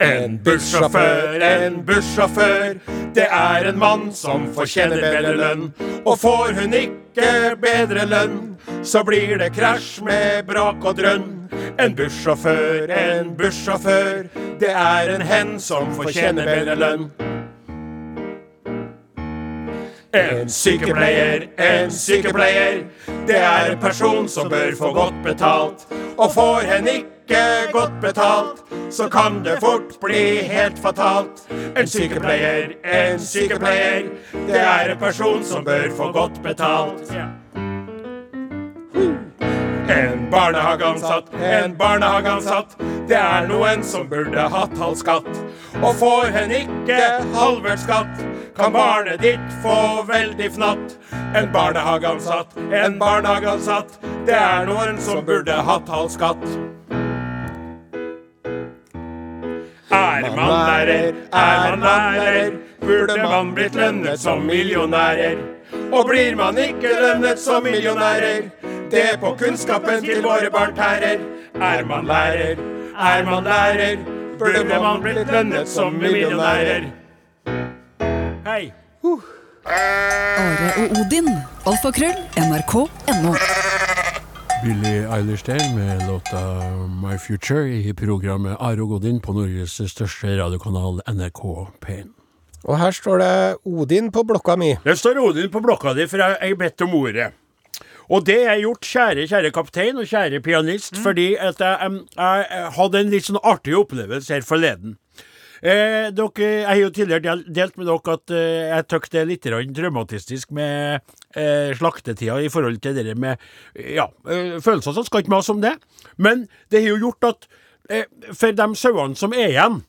En bussjåfør, en bussjåfør, det er en mann som fortjener bedre lønn. Og får hun ikke bedre lønn, så blir det krasj med brak og drønn. En bussjåfør, en bussjåfør, det er en hen som fortjener bedre lønn. En sykepleier, en sykepleier, det er en person som bør få godt betalt. Og får hen ikke godt betalt, så kan det fort bli helt fatalt. En sykepleier, en sykepleier, det er en person som bør få godt betalt. En barnehageansatt, en barnehageansatt, det er noen som burde hatt halv skatt. Og får hen ikke halvert skatt, kan barnet ditt få veldig fnatt. En barnehageansatt, en barnehageansatt, det er noen som burde hatt halv skatt. Er man lærer, er man lærer, burde man blitt lønnet som millionærer. Og blir man ikke lønnet som millionærer, det på kunnskapen til våre barn. Er man lærer, er man lærer, burde man blitt lønnet som millionærer. Hei. Are og Odin. Alfakrøll. NRK.no. Billy Eilish der med låta My Future i programmet Are og Odin på Norges største radiokanal NRK P1. Og her står det Odin på blokka mi. Det står Odin på blokka di, for jeg jeg er bedt om ordet. Og det jeg gjort, kjære, kjære kaptein og kjære pianist, fordi at jeg, jeg, jeg hadde en litt sånn artig opplevelse her forleden. Eh, dere, jeg har jo tidligere delt med dere at eh, jeg syns det er litt dramatistisk med eh, slaktetida i forhold til det med ja, eh, følelser. Så skal ikke mase om det. Men det har jo gjort at eh, for de sauene som er igjen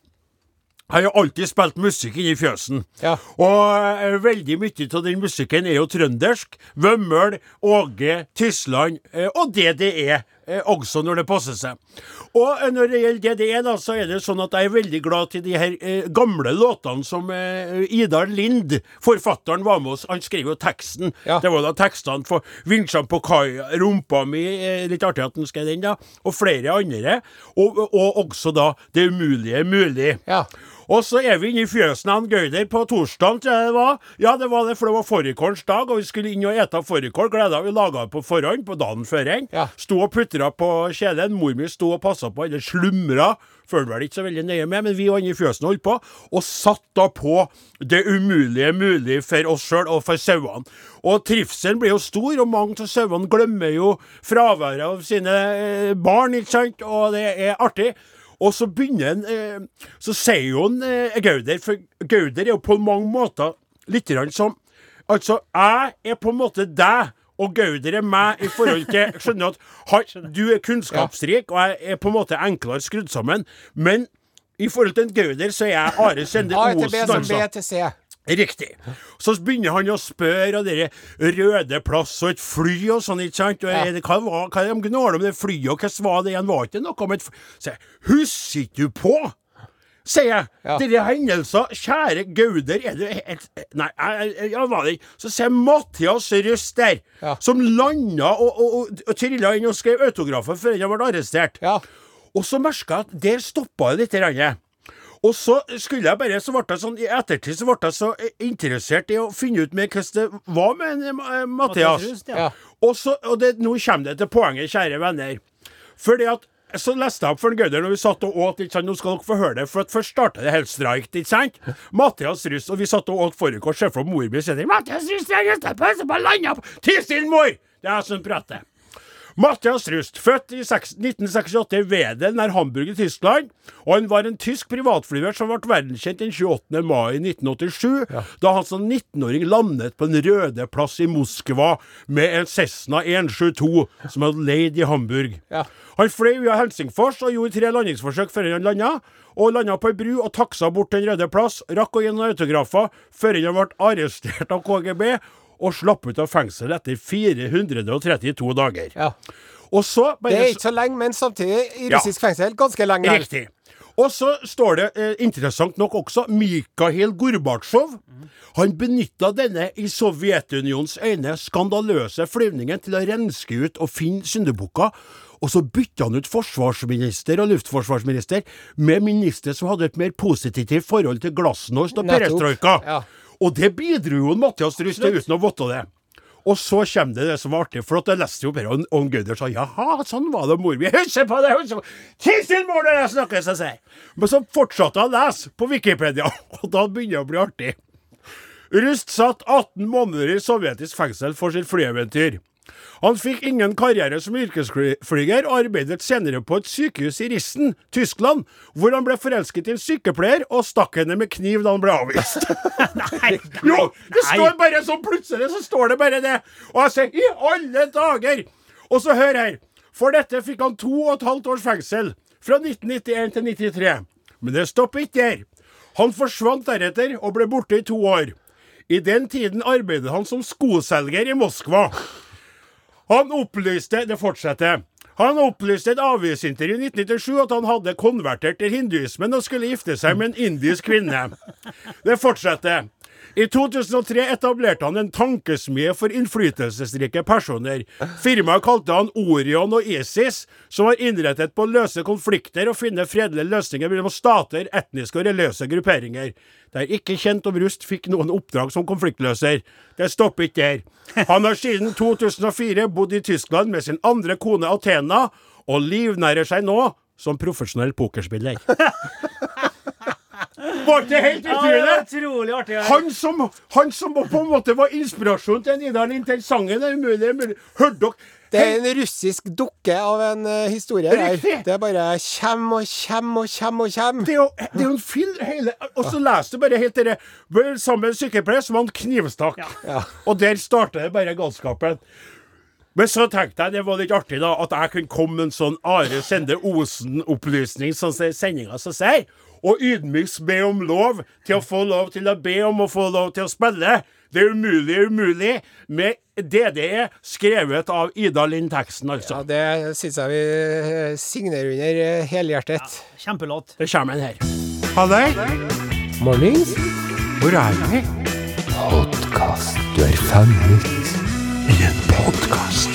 har jo alltid spilt musikk inni fjøsen. Ja. Og eh, veldig mye av den musikken er jo trøndersk. Vømmøl, Åge, Tysland og og det Eh, også når det passer seg. Og eh, når det gjelder DDE, da, så er det sånn at jeg er veldig glad til de her eh, gamle låtene som eh, Idar Lind, forfatteren, var med oss. Han skrev jo teksten. Ja. Det var da tekstene for 'Vinsjene på kaia', 'Rumpa mi', eh, litt artig at han skrev den, da. Og flere andre. Og, og også da 'Det umulige er mulig'. Ja. Og så er vi inne i fjøsen av en Gauder på torsdag, tror jeg det var. Ja, det var det, for det var fårikålens dag, og vi skulle inn og ete fårikål. Gleda vi laga på forhånd, på dagen før en. Ja. Sto og putra på kjelen. Mor mi sto og passa på, eller slumra. Følte vel ikke så veldig nøye med, men vi var inne i fjøsen og holdt på. Og satt da på det umulige mulig for oss sjøl og for sauene. Og trivselen blir jo stor, og mange av sauene glemmer jo fraværet av sine eh, barn, ikke sant, og det er artig. Og så begynner han eh, Så sier jo han eh, Gauder, for Gauder er jo på mange måter litt som Altså, jeg er på en måte deg, og Gauder er meg i forhold til Skjønner du at du er kunnskapsrik, og jeg er på en måte enklere skrudd sammen, men i forhold til en Gauder, så er jeg Are Sende A til B Osen, som B altså. til C. Riktig. Så begynner han å spørre om dere Røde plass og et fly og sånn, ikke sant? Og ja. det, hva, var, hva det de gnåler om det flyet, og hvordan var det igjen? Var ikke noe om et fly? Så jeg, husker ikke du på? Sier jeg. Ja. Dere hendelser, kjære Gauder, er det helt Nei, jeg, var det ikke. Så jeg Mathias Røst der, Ja. som landa og, og, og, og trilla inn og skrev autografer før han ble arrestert. Ja. Og så merka jeg at der stoppa det litt. grann. Og så skulle jeg bare, så ble jeg sånn, I ettertid så ble jeg så eh, interessert i å finne ut mer hvordan det var med en, eh, Mathias. Ja. Og så, og det, nå kommer det til poenget, kjære venner. Fordi at så leste jeg opp for en Gauder når vi satt og åt. ikke sant? Nå skal dere få høre det. For at Først starta det helt streikt, ikke sant? Mathias Russ, og vi satt og åt forrige kort. Se for mor mi sier Mathias Russ jeg er på, på landa på Ti stille, mor! Det er jeg som prater. Mathias Rust, født i 1968 i Wedel nær Hamburg i Tyskland. Og han var en tysk privatflyver som ble verdenskjent den 28. mai 1987, da han som 19-åring landet på Den røde plass i Moskva med en Cessna 172 som hadde leid i Hamburg. Ja. Han fløy via Helsingfors og gjorde tre landingsforsøk før han landa. Og landa på ei bru og taksa bort Den røde plass. Rakk å gi noen autografer før han ble arrestert av KGB og slapp ut av fengsel etter 432 dager. ja. Og så Det er ikke så lenge, men samtidig i Ja. russisk fengsel ganske lenge. Riktig. Og så står det eh, interessant nok også Mikhail Gorbatsjov. Han benytta denne i Sovjetunions øyne skandaløse flyvningen til å renske ut og finne syndebukker. Og så bytta han ut forsvarsminister og luftforsvarsminister med minister som hadde et mer positivt forhold til glasnost og Perestroika. perestrojka. Ja. Og det bidro jo Mathias Rust til uten å vite det. Og så kommer det det som var artig, for at jeg leste jo bare, og og Gauder sa jaha, sånn var det, mor mi. husker på det! husker på Tiss til mor når jeg snakker, så sier. Men så fortsatte jeg å lese på Wikipedia, og da begynner det å bli artig. Rust satt 18 måneder i sovjetisk fengsel for sitt flyeventyr. Han fikk ingen karriere som yrkesflyger, og arbeidet senere på et sykehus i Rissen, Tyskland, hvor han ble forelsket i en sykepleier og stakk henne med kniv da han ble avvist. Nei, nei, Jo, det står bare sånn plutselig, så står det bare det. Og jeg sier i alle dager! Og så hør her. For dette fikk han to og et halvt års fengsel. Fra 1991 til 93. Men det stopper ikke der. Han forsvant deretter og ble borte i to år. I den tiden arbeidet han som skoselger i Moskva. Han opplyste Det fortsetter. Han opplyste et avisintervju i 1997 at han hadde konvertert til hinduismen og skulle gifte seg med en indisk kvinne. Det fortsetter. I 2003 etablerte han en tankesmie for innflytelsesrike personer. Firmaet kalte han Orion og ISIS, som var innrettet på å løse konflikter og finne fredelige løsninger mellom stater, etniske og religiøse grupperinger. Det er ikke kjent om Rust fikk noen oppdrag som konfliktløser. Det stopper ikke der. Han har siden 2004 bodd i Tyskland med sin andre kone Athena, og livnærer seg nå som profesjonell pokerspiller. Var ikke helt Ja, det utrolig? utrolig artig. Han som, han som på en måte var inspirasjonen til Nidar Lind til sangen Det er umulig, umulig. Hørte dere? Det er en russisk dukke av en uh, historie der. Riktig. Det er bare kjem og kjem og kjem og kjem. Det er jo, det er jo en film hele Og så leser du bare helt det der Sammen med en sykepleier som han knivstakk. Ja. Og der starter det bare galskapen. Men så tenkte jeg det var litt artig da at jeg kunne komme med en sånn Are Sende Osen-opplysning, sånn som sendinga som sier, og ydmykst be om lov til å få lov til å be om å få lov til å spille. Det er umulig umulig. med DDE, skrevet av Ida Lind-teksten, altså. Ja, det syns jeg vi eh, signerer under helhjertet. Ja, Kjempelåt. Det kommer en her. Halløy! Mornings. Hvor er vi? Du er fanget en podkast.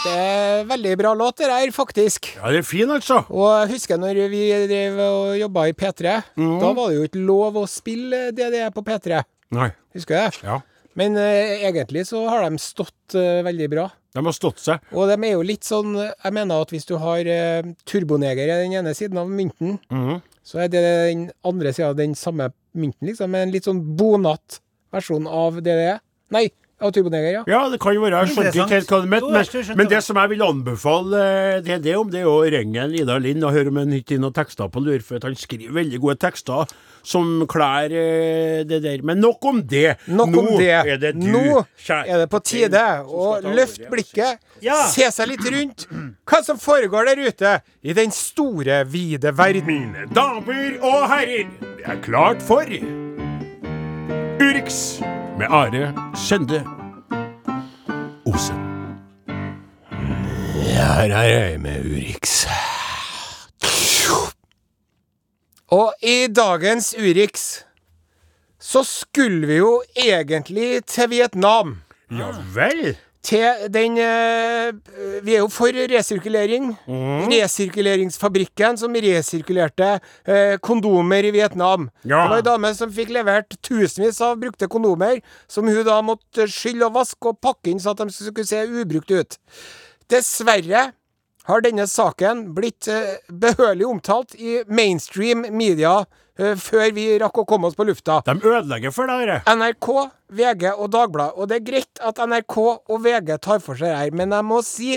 Det er veldig bra låt, det der, faktisk. Ja, det er fin, altså. Og jeg husker når vi drev og jobba i P3. Da var det jo ikke lov å spille DDE på P3. Nei. Husker du det? Ja. Men eh, egentlig så har de stått eh, veldig bra. De har stått seg. Og de er jo litt sånn Jeg mener at hvis du har eh, turboneger i den ene siden av mynten, så er det den andre sida av den samme mynten, liksom. En litt sånn bonat versjon av DDE. Nei, av turboneger, ja. Ja, det kan jo være. Jeg skjønte ikke helt hva du mente. Men, men det. som jeg vil anbefale det er det om, det er å ringe Ida Lind og høre om han ikke har noen tekster på lur, for at han skriver veldig gode tekster som klær eh, det der. Men nok om det. Nok Nå om det. er det du, Nå er det på tide å løfte blikket, Ja. se seg litt rundt. Hva som foregår der ute i den store, vide verden. Mine damer og herrer, det er klart for Urix med Are Skjende Osen. Her er jeg med Urix. Og i dagens Urix så skulle vi jo egentlig til Vietnam. Ja vel? Til den eh, Vi er jo for resirkulering. Resirkuleringsfabrikken som resirkulerte eh, kondomer i Vietnam. Ja. Det var ei dame som fikk levert tusenvis av brukte kondomer, som hun da måtte skylle og vaske og pakke inn så at de skulle se ubrukt ut. Dessverre har denne saken blitt eh, behørig omtalt i mainstream media eh, før vi rakk å komme oss på lufta. De ødelegger for deg, dette. NRK, VG og Dagbladet. Og det er greit at NRK og VG tar for seg her, men jeg må si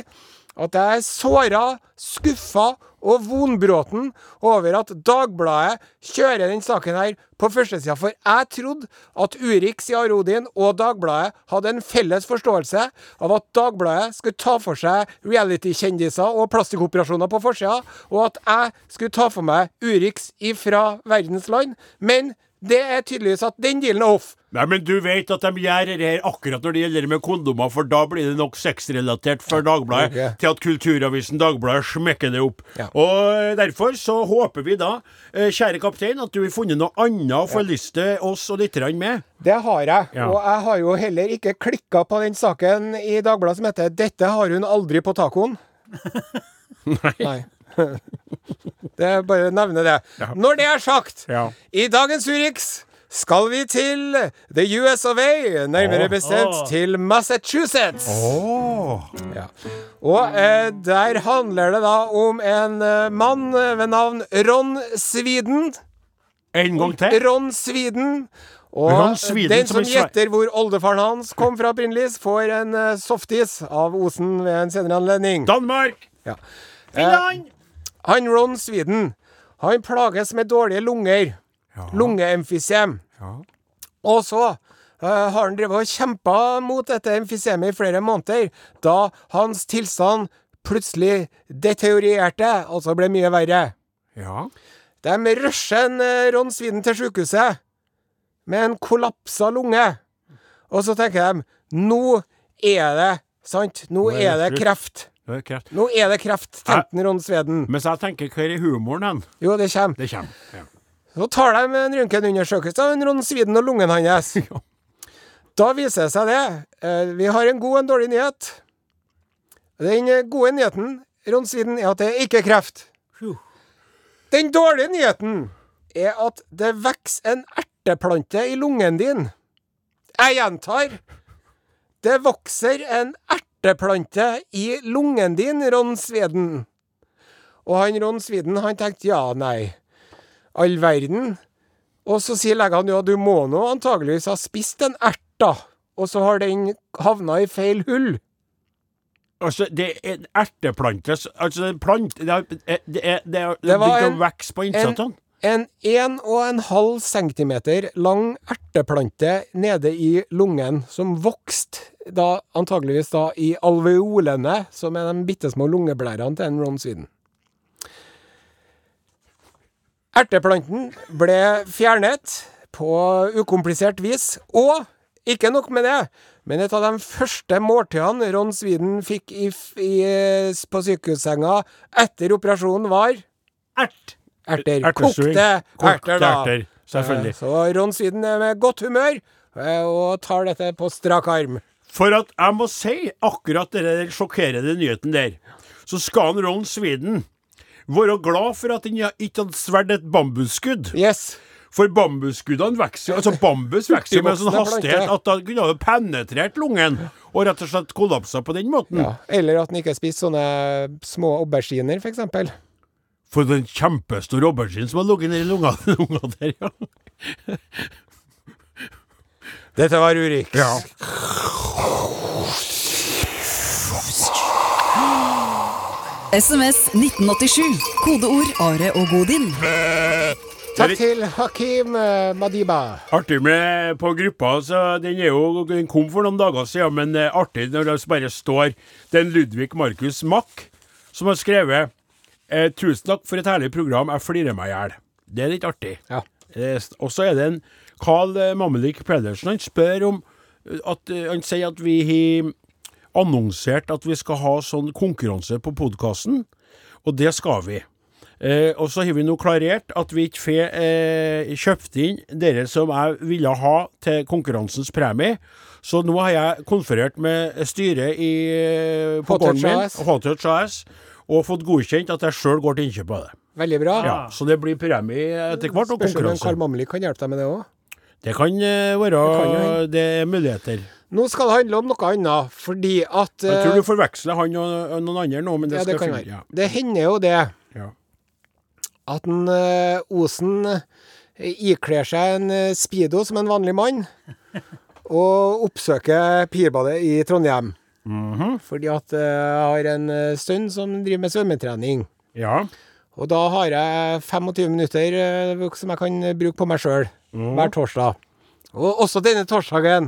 at jeg er såra, skuffa og vonbråten over at Dagbladet kjører den saken her på førstesida. For jeg trodde at Urix, i Arodin og Dagbladet hadde en felles forståelse av at Dagbladet skulle ta for seg reality-kjendiser og plastikkoperasjoner på forsida, og at jeg skulle ta for meg Urix ifra verdens land. Men det er tydeligvis at den dealen er off. Nei, men du vet at de gjør det her akkurat når det gjelder med kondomer, for da blir det nok sexrelatert for Dagbladet okay. til at Kulturavisen Dagbladet smekker det opp. Ja. Og derfor så håper vi da, eh, kjære kaptein, at du har funnet noe annet å forliste oss og litt grann med. Det har jeg. Ja. Og jeg har jo heller ikke klikka på den saken i Dagbladet som heter 'Dette har hun aldri på tacoen'. Nei. det er bare å nevne det. Når det er sagt, Ja. i dagens Urix skal vi til the US of A, nærmere bestemt til Massachusetts. Åh. Ja. Og eh, der handler det da om en eh, mann ved navn Ron Sweden. En gang til. Ron Sweden. Og Ron Sweden den som som gjetter hvor oldefaren hans kom fra opprinnelig, får en eh, softis av Osen ved en senere anledning. Danmark. Ja. Finland. Han Ron Sweden, han plages med dårlige lunger. Lungeemfysem. Ja. Og så eh, har han drevet og kjempa mot dette emfysemet i flere måneder, da hans tilstand plutselig deteriorerte, altså ble mye verre. Ja. De rusher en eh, Ron Sviden til sykehuset med en kollapsa lunge. Og så tenker de nå er det sant? Nå Nå er er det det kreft. Det er kreft. Nå er det kreft, tenkte en Ron Sweden. Mens jeg tenker, hva er humoren hen? Jo, det kommer. Det kommer. Ja. Så tar de en røntgenundersøkelse av Ron Sviden og lungen hans. Da viser det seg det. eh, Vi har en god og en dårlig nyhet. Den gode nyheten, Ron Sviden, er at det ikke er kreft. Den dårlige nyheten er at det vokser en erteplante i lungen din. Jeg gjentar. Det vokser en erteplante i lungen din, Ron sviden. Og han Ron sviden, han tenkte ja, nei all verden. Og så sier legene ja, du må nå antageligvis ha spist en ert, da. Og så har den havna i feil hull. Altså, det er en erteplante Altså, en er plant... Det er, det er, det er, det er var en en- å vokse på innsatsene. En 1,5 centimeter lang erteplante nede i lungen, som vokste da antageligvis da i alveolene, som er de bitte små lungeblærene til en Ron Sweden. Erteplanten ble fjernet på ukomplisert vis, og ikke nok med det, men et av de første måltidene Ron Sweden fikk i, i, på sykehussenga etter operasjonen var Ert. erter. Kokte Kokte erter, da. erter, selvfølgelig. Eh, Så Ron Sweden er med godt humør eh, og tar dette på strak arm. For at jeg må si akkurat den sjokkerende nyheten der, så skal han Ron Sweden være glad for at den ikke hadde svelget et bambusskudd. Yes. For bambusskuddene vokser jo Altså bambus vokser med sånn hastighet at da kunne ha penetrert lungen og rett og slett kollapsa på den måten. Ja. Eller at den ikke spiser sånne små auberginer, f.eks. For den kjempestore auberginen som har ligget nedi lunga, lunga der, ja. Dette var Urix. ja. SMS 1987. Kodeord Are og Godin. Takk til Hakim eh, Madiba. Artig med på gruppa, så den er jo Den kom for noen dager siden, men eh, artig når det bare står Det er en Ludvig Markus Mack som har skrevet eh, 'Tusen takk for et herlig program, jeg flirer meg i hjel'. Det er litt artig. Ja. Og så er det en Carl Mammelik Mamelik Pedersen han spør om at, Han sier at vi har annonsert at vi skal ha sånn konkurranse på podkasten, og det skal vi. Eh, og så har vi nå klarert at vi ikke får eh, kjøpt inn dere som jeg ville ha til konkurransens premie. Så nå har jeg konferert med styret i, eh, på gården min. Hotouch AS, og fått godkjent at jeg sjøl går til innkjøp av det. Veldig bra. Ja, så det blir premie etter hvert, og Spørs om Karl konkurranse. Mammelik kan hjelpe deg med det òg. Det kan eh, være Det kan. Det er muligheter. Nå skal det handle om noe annet, fordi at Jeg tror eh, du forveksler han og, og noen andre nå, men det Ja, det skal finne. Ja. Det hender jo det Ja. at en eh, Osen eh, ikler seg en speedo som en vanlig mann, og oppsøker Pirbadet i Trondheim. Mhm. Fordi at jeg har en sønn som driver med svømmetrening. ja. Og da har jeg 25 minutter som jeg kan bruke på meg sjøl mm. hver torsdag. Og også denne torsdagen.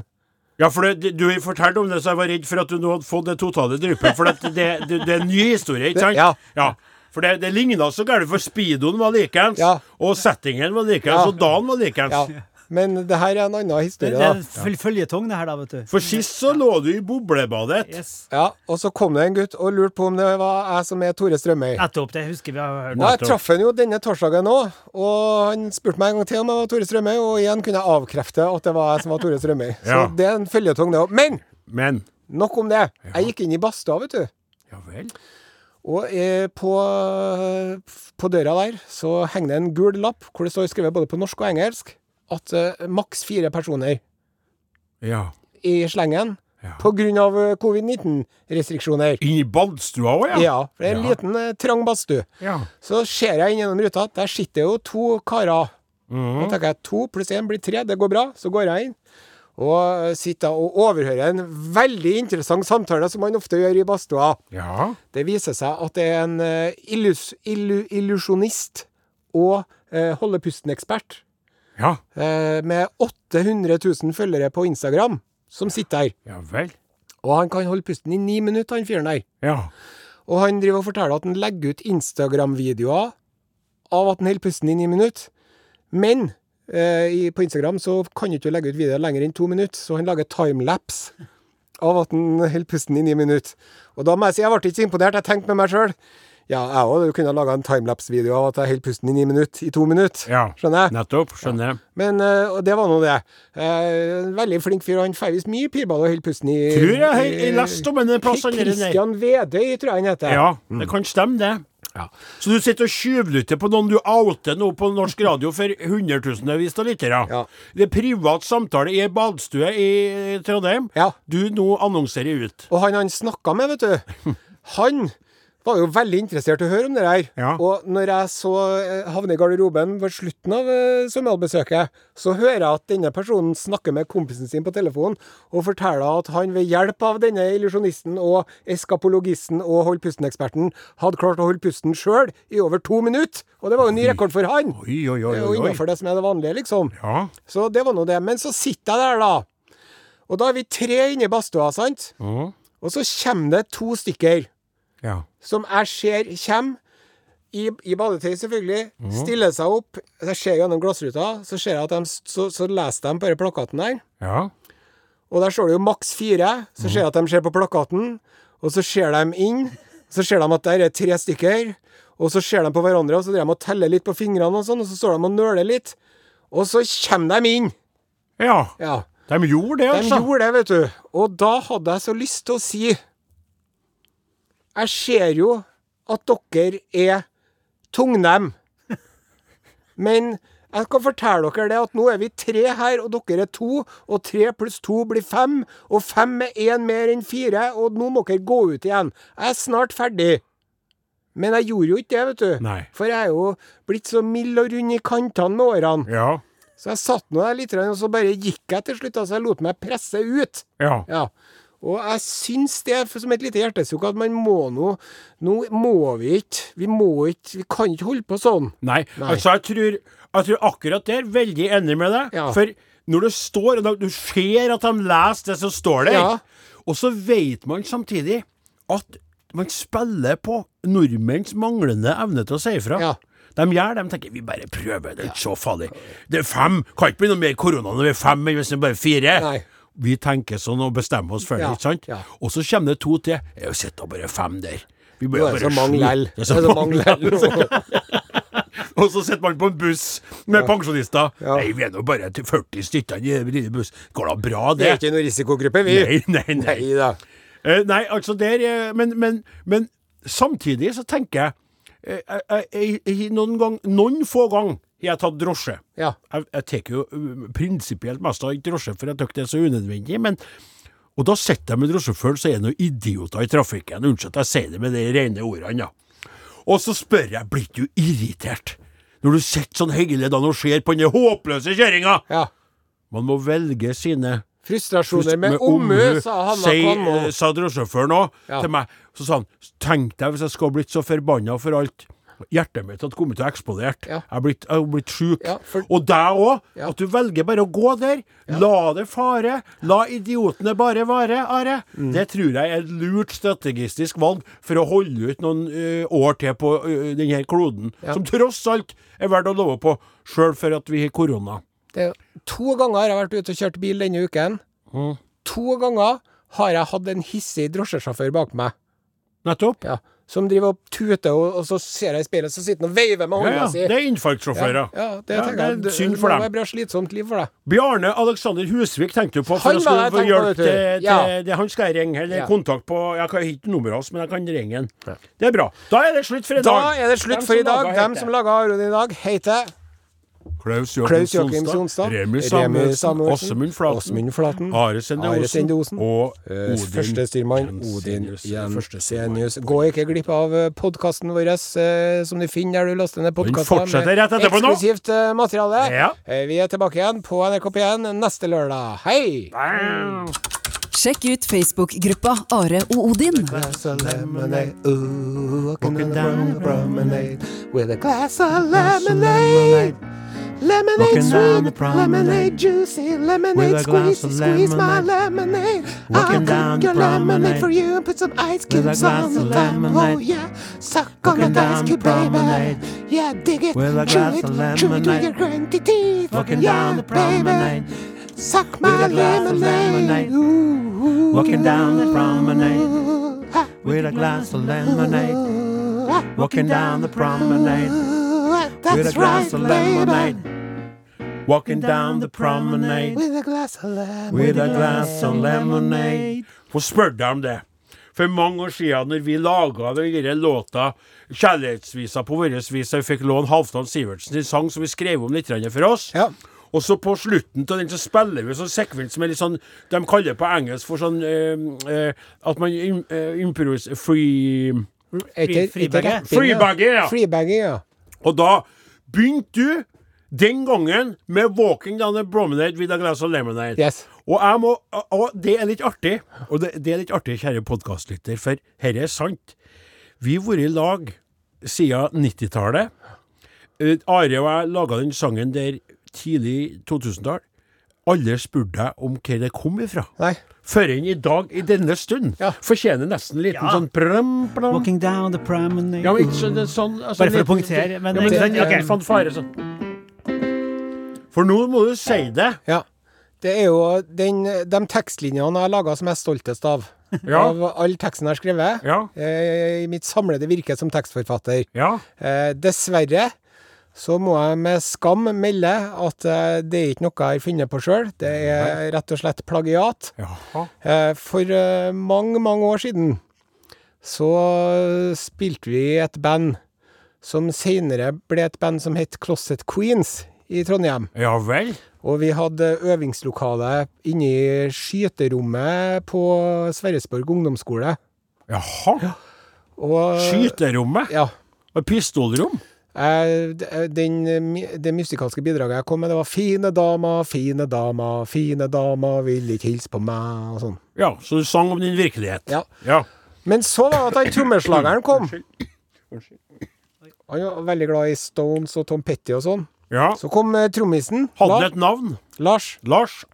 Ja, for det, du har fortalt om det, så jeg var redd for at du nå hadde fått det totale dryppet. For det, det, det, det er en ny historie, ikke sant? Ja. ja. For det, det ligna så gærent, for speedoen var likeens, Ja. og settingen var likeens, Ja. og dagen var likeens. Men det her er en annen historie, historie, det er føljetong, det her, da, vet du. For sist så lå du i boblebadet. Yes. Ja, Og så kom det en gutt og lurte på om det var jeg som er Tore Strømøy. Nettopp. Det husker vi har hørt. Og jeg traff han jo denne torsdagen òg, og han spurte meg en gang til om jeg var Tore Strømøy, og igjen kunne jeg avkrefte at det var jeg som var Tore Strømøy. Så Ja. det er en føljetong, det òg. Men Men nok om det. Jeg gikk inn i badstua, vet du. Ja vel. Og eh, på, på døra der så henger det en gul lapp hvor det står skrevet både på norsk og engelsk at uh, maks fire personer Ja. i slengen Ja. av eh, covid-19-restriksjoner. Inni badstua òg, ja? Ja, for det er en Ja. liten eh, trang badstue. ja. Så ser jeg inn gjennom ruta der sitter jo to karer. Mm. Da tenker jeg to pluss én blir tre, det går bra. Så går jeg inn. Og sitter og overhører en veldig interessant samtale, som man ofte gjør i badstua. ja. Det viser seg at det er en illus, illu, illusjonist og eh, holdepusten-ekspert Ja. eh, med 800 000 følgere på Instagram som sitter der. Ja vel. Og han kan holde pusten i ni minutter, han fyren der. Ja. Og han driver og forteller at han legger ut Instagram-videoer av at han holder pusten i ni minutter. Men eh, i, på Instagram så kan du ikke legge ut videoer lenger enn to minutter, så han lager timelapse av at han holder pusten i ni minutter. Og da må jeg si jeg ble ikke så imponert. Jeg tenkte med meg sjøl ja, jeg òg kunne ha laga en timelapse-video av at jeg holder pusten i ni minutter i to minutter. ja. Skjønner jeg? Nettopp. Skjønner jeg. Men uh, og det var nå det. Uh, veldig flink fyr. Han får visst mye pirball og holder pusten i Tror jeg har jeg lest om en plass han. Christian Vedøy, tror jeg han heter. Ja, det kan stemme, det. Så du sitter og tjuvlytter på noen du outer nå på norsk radio for hundretusenvis av lyttere? Ja. Det er privat samtale i ei badstue i Trondheim. Ja. Du nå annonserer ut. Og han han snakka med, vet du, han var jo veldig interessert i å høre om det her. Ja. Og når jeg så eh, havne i garderoben ved slutten av uh, så hører jeg at denne personen snakker med kompisen sin på telefonen og forteller at han ved hjelp av denne illusjonisten og eskapologisten og hold pusten-eksperten hadde klart å holde pusten sjøl i over to minutter. Og det var jo en ny rekord for han. Oi, oi, oi. Oi, oi. innenfor det som er det vanlige, liksom. Ja. Så det var nå det. Men så sitter jeg der, da. Og da er vi tre inne i badstua, sant? Ja. Og så kommer det to stykker ja. som jeg ser kommer i, i badetøy, selvfølgelig. Stiller seg opp. Jeg ser gjennom glassruta, så ser jeg at de, så, så leser de bare plakaten der. Ja. Og der står det jo maks fire. Så ser jeg at de ser på plakaten, og så ser de inn. Så ser de at der er tre stykker. Og så ser de på hverandre, og så driver de og teller litt på fingrene, og sånn, og så står de og nøler litt. Og så kommer de inn. ja. Ja. De gjorde det, De altså. gjorde det, vet du. Og da hadde jeg så lyst til å si Jeg ser jo at dere er tungnem. Men jeg skal fortelle dere det at nå er vi tre her, og dere er to. Og tre pluss to blir fem. Og fem er én mer enn fire. Og nå må dere gå ut igjen. Jeg er snart ferdig. Men jeg gjorde jo ikke det, vet du. Nei. For jeg er jo blitt så mild og rund i kantene med årene. Ja. Så jeg satt nå der litt, og så bare gikk jeg til slutt. Altså jeg lot meg presse ut. Ja. Ja. Og jeg syns det, som et lite hjertesukk, at man må nå Nå må vi ikke Vi må ikke Vi kan ikke holde på sånn. Nei, Nei. altså jeg tror, jeg tror akkurat der, veldig enig med deg. Ja. For når det står, og du ser at de leser det som står der, Ja. og så vet man samtidig at man spiller på nordmenns manglende evne til å si ifra. Ja. De gjør det. De tenker vi bare prøver, det er ikke så farlig. Det er fem. Kan ikke bli noe mer korona når vi er fem, enn hvis det er bare fire. Nei. Vi tenker sånn og bestemmer oss for det, Ja, ikke sant? ja. Og så kommer det to til. Jeg har sett bare fem der. Vi er så mange sju. Det er så er mange lell. Og så sitter man på en buss med pensjonister. Ja. Nei, vi er nå bare til 40 stykker i den lille buss. Går da bra, Det er det? ikke noen risikogruppe, vi. Nei, nei, nei. Nei. Eh, nei, altså der er, men, men, men samtidig så tenker jeg eh, jeg- jeg- Noen, gang, noen få ganger har jeg tatt drosje. Ja. Jeg, jeg tar jo uh, prinsipielt mest av drosje, for jeg syns det er så unødvendig. men og da sitter jeg med drosjesjåføren, så er det noen idioter i trafikken. Unnskyld at jeg sier det med de rene ordene, da. Og så spør jeg, blir du irritert? Når du sitter sånn hyggelig da og ser på den håpløse kjøringa? ja. Man må velge sine Frustrasjoner med omhu, sa Hanna Kvanmo. eh, Sa drosjesjåføren òg Ja. til meg. Så sa han Tenk deg hvis jeg skulle blitt så forbanna for alt. Hjertet mitt hadde kommet til å eksplodere. Ja. Jeg har blitt, blitt sjuk. Ja, for- Og deg òg. Ja. At du velger bare å gå der. La det fare. La idiotene bare vare, Are. Mm. Det tror jeg er et lurt strategistisk valg for å holde ut noen ø, år til på ø, denne kloden. Som tross alt er verdt å love på, sjøl for at vi har korona. Det to ganger har jeg vært ute og kjørt bil denne uken. Mm. To ganger har jeg hatt en hissig drosjesjåfør bak meg. Nettopp. Ja. Som driver og tuter, og, og så ser jeg i speilet, så sitter han og veiver med Ja, hånda ja. si. Det er infarktsjåfører. Ja, det Ja, det er synd for dem. være bra slitsomt liv for deg. Bjarne Alexander Husvik tenkte du på for Han skulle få hjelp til, til, Ja. til, det Han skal jeg ringe, eller Ja. kontakt på Jeg kan ikke nummeret hans, men jeg kan ringe han. Det er bra. Da er det slutt for i dag. Da er det slutt Dem for i dag. Dem som laga Aron i dag, heter Klaus Joakim Sonstad, Remi Samuelsen, Åsmund Flaten, Are Sende Osen og Eh, Odin førstestyrmann Odin Jensenius. Gå ikke glipp av podkasten vår, eh, som du finner der du laster ned podkaster fortsetter rett etterpå nå. eksklusivt eh, materiale. Ja. Eh, Vi er tilbake igjen på NRK P1 neste lørdag. Hei! Sjekk ut Facebook-gruppa Are og Odin. ooh, walking down the promenade with a glass of lemonade. Lemonade Walking down sweet, the promenade lemonade juicy, lemonade with a squeeze, glass of squeeze my lemonade. Walking I'll down drink the your lemonade promenade for you and put some ice with a cubes glass on the of top. Oh lemonade. yeah, suck on Walking that ice down cube, the baby. Yeah, dig it, with a chew glass it, of chew it with lemonade. your grunty teeth. Walking yeah, down the promenade baby. Suck my with a glass of lemonade. lemonade. Ooh, Walking down the promenade with a glass of lemonade. Walking down the promenade That's with a right, glass of lemonade. Walking down the promenade With a glass of lemonade. with a glass of lemonade. Få spørre deg om det. For mange år siden, når vi laga den låta, kjærlighetsvisa på vår vis, vi fikk låne Halvdan Sivertsen sin sang som vi skrev om litt for oss. Ja. Og så på slutten av den så spiller vi sånn sekvens som er litt sånn De kaller det på engelsk for sånn eh, eh, At man uh, eh, improviserer free Freebagger. Freebagger, ja. Og da begynte du den gangen med 'Walking Down the Promenade with a Glass of Lemonade'. Yes. Og, må, og det er litt artig, og det, det er litt artig, kjære podkastlytter, for dette er sant. Vi har vært i lag siden 90-tallet. Eh, Are og jeg laga den sangen der tidlig 2000-tall. Alle spurte deg om hvor det kom ifra. Nei. Før enn i dag, i denne stund, Ja. fortjener nesten en liten Ja. sånn pram, pram. Walking down the promenade Ja, men ikke sånn, sånn altså, Bare for å punktere, men- ja, men den, sant? Ok. fanfare sånn. For nå må du si det. Ja. Det er jo den, de tekstlinjene jeg har laga som jeg er stoltest av. Ja. Av all teksten jeg har skrevet. Ja. eh, I mitt samlede virke som tekstforfatter. Ja. Eh, dessverre så må jeg med skam melde at eh, det er ikke noe jeg har funnet på sjøl. Det er rett og slett plagiat. Jaha. Eh, For eh, mange, mange år siden så spilte vi i et band som senere ble et band som het Closet Queens i Trondheim. Ja vel. Og vi hadde øvingslokale inne i skyterommet på Sverresborg ungdomsskole. Jaha. Og Skyterommet? Ja. Og pistolrom? Eh, Den, det musikalske bidraget jeg kom med, det var 'Fine dama, fine dama, fine dama, vil ikke hilse på meg', og sånn. Ja, så du sang om din virkelighet? Ja. Ja. Men så var det at han trommeslageren kom. Unnskyld. Unnskyld. Han var veldig glad i Stones og Tom Petty og sånn. Ja. Så kom eh, trommisen, Hadde et navn? Lars. Lars?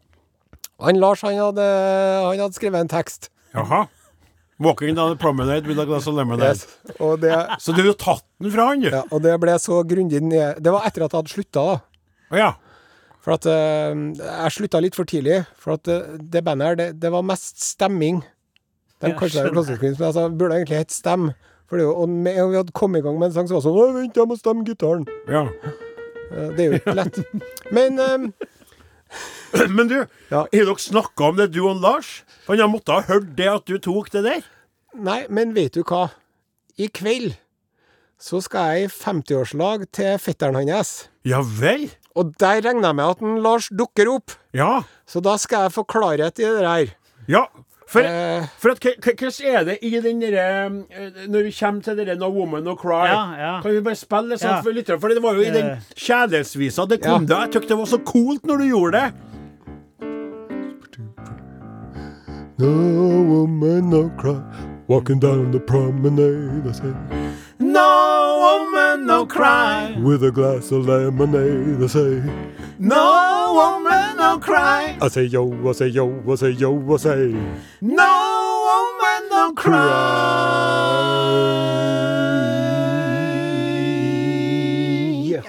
Han Lars han hadde, han hadde skrevet en tekst. Jaha. Walking down the promenade with a glass of lemonade. Yes. Og, det, Så du har tatt den fra han, du? ja, og det ble så grundig ned Det var etter at jeg hadde slutta, da. Å ja. For at uh, jeg slutta litt for tidlig. For at uh, det bandet her, det, det var mest stemming. De kalte det. Classic Queens, men altså, det burde egentlig hett Stem. For det og med vi hadde kommet i gang med en sang, som var sånn vent, jeg må stemme gitaren. ja. Uh, Det er jo ikke lett. Men Men du, Ja. har dere snakka om det, du og Lars? Han han måtte ha hørt det at du tok det der. Nei, men vet du hva? I kveld så skal jeg i 50-årslag til fetteren hans. Ja vel? Og der regner jeg med at en Lars dukker opp. Ja. Så da skal jeg få klarhet i det der. Ja. For, Eh. for at, hva- hva- hvordan er det i den derre eh, Når vi kommer til det No Woman No Cry Ja, ja. Kan vi bare spille sånn Ja. for lytterne? For det var jo i den Eh. kjærlighetsvisa det kom Ja. da. Jeg syntes det var så coolt når du gjorde det. No woman, no cry. Walking down the promenade, I say. No woman no cry. With a glass of lemonade, I say. No woman no cry. I say yo, I say yo, I say yo, I say. No woman no cry.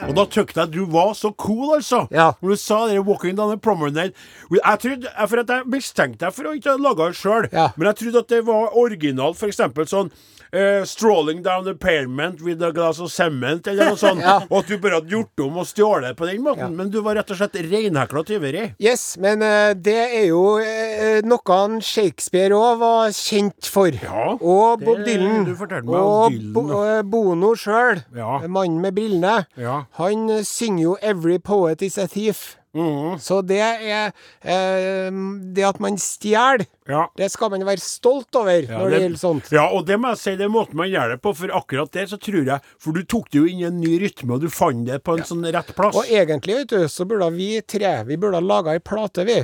Og da tykte jeg at du var så cool, altså. Ja. Når du sa det 'Walking down the promenade'. Jeg trodde, for at jeg mistenkte deg for å ikke ha laga det sjøl, Ja. men jeg trodde at det var originalt. Eksempel sånn eh, 'Strolling down the pavement with a glass of cement', eller noe sånt. Ja. Og at du bare hadde gjort om og stjålet på den måten. Ja. Men du var rett og slett reinhekla tyveri. Yes, men uh, det er jo uh, noe Shakespeare òg var kjent for. Ja, og Bob Dylan. du fortalte meg om og Bo, Bono sjøl, Ja. mannen med brillene. Ja. Han synger jo 'Every poet is a thief'. Mhm. Så det er eh, Det at man stjeler, Ja. det skal man være stolt over når det, gjelder sånt. Ja, og det må jeg si, det er måten man gjør det på, for akkurat der så tror jeg For du tok det jo inn i en ny rytme, og du fant det på en sånn rett plass. Og egentlig, vet du, så burde vi tre Vi burde ha laga ei plate, vi.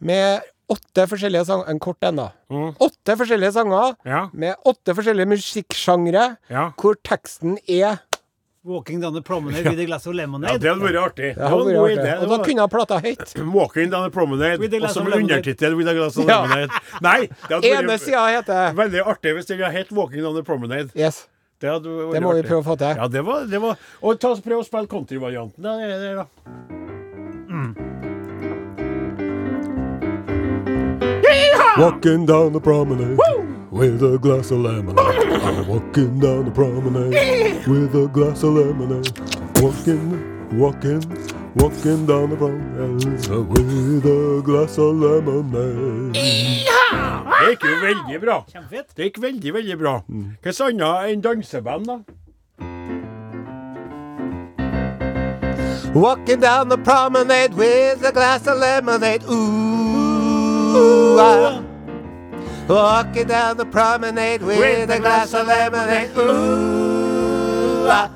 Med åtte forskjellige sanger En kort en, da. Åtte forskjellige sanger. Ja. med åtte forskjellige musikksjangre, Ja. hvor teksten er 'Walking down the promenade with a glass of Ja, det hadde vært artig. Det hadde vært artig. Og da kunne jeg plata høyt. 'Walking down the promenade', With a glass og som of undertittel 'With a glass of lemonade'. Nei, det hadde Ene vært sida heter veldig artig hvis den hadde hett 'Walking down the promenade'. Yes. Det, hadde vært Det må vi prøve å få til. Ja, det var, det var Og ta, prøv å spille countryvarianten. Da, det, da. Walking down the promenade with a glass of lemonade. I'm walking down the promenade with a glass of lemonade. Walking, walking, walking down the promenade with a glass of lemonade. Det gikk jo veldig bra. Kjempefint. Det gikk veldig, veldig bra. Mm. Hva annet enn danseband, da? Walking down the promenade with a glass of lemonade. Ooh, ah. Walking down the promenade with a glass of lemonade. Ooh, ah.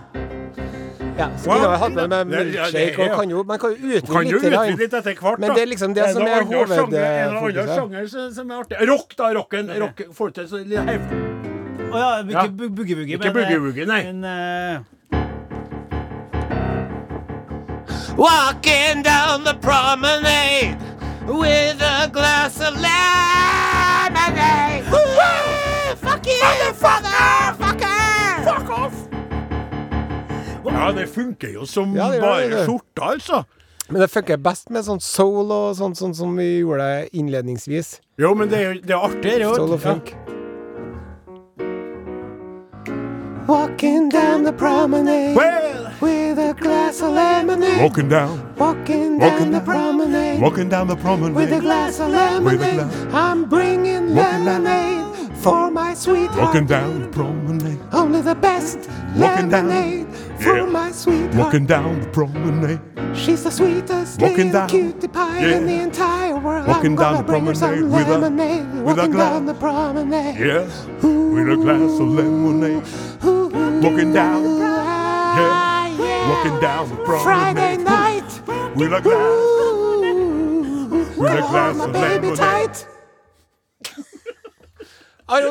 Ja, så kunne jeg hatt med meg milkshake, og kan jo, man kan jo utvide litt. utvide litt etter hvert, da? Men det er liksom det som er annet sjanger- Er det noen hovedfokuset. annen sjanger som, er artig? Rock, da. Rocken. Rock, får til så litt hev- Å ja, Ja. ikke ja. boogie-woogie. Ikke men, eh, boogie-woogie, nei. Men uh... Walking down the promenade with a glass of lemonade. Woo! Fuck you, motherfucker! Fucker! Fuck off! Ja, det funker jo som Ja, det bare det, skjorta, altså. Men det funker best med sånn soul og sånn, sånn som vi gjorde det innledningsvis. Jo, men det er, jo- er artig, det. Soul og funk. Walking down the promenade Well, with a glass of lemonade. Walking down, Walking Walking down the promenade walking down the promenade with a glass of lemonade. glass- I'm bringing Walking down- lemonade for my sweetheart. Walking down the promenade. Only the best Walking down- lemonade for Yeah. my sweetheart. Walking down the promenade. She's the sweetest Walking little down- cutie pie Yeah. in the entire world. Walking I'm down gonna the bring her some promenade with a- lemonade. with Walking glass- down the promenade. Yes, with a glass of lemonade. Walking down, yeah, yeah. walking down the promenade. Friday night. With a glass, Ooh, With a glass my of baby lemonade.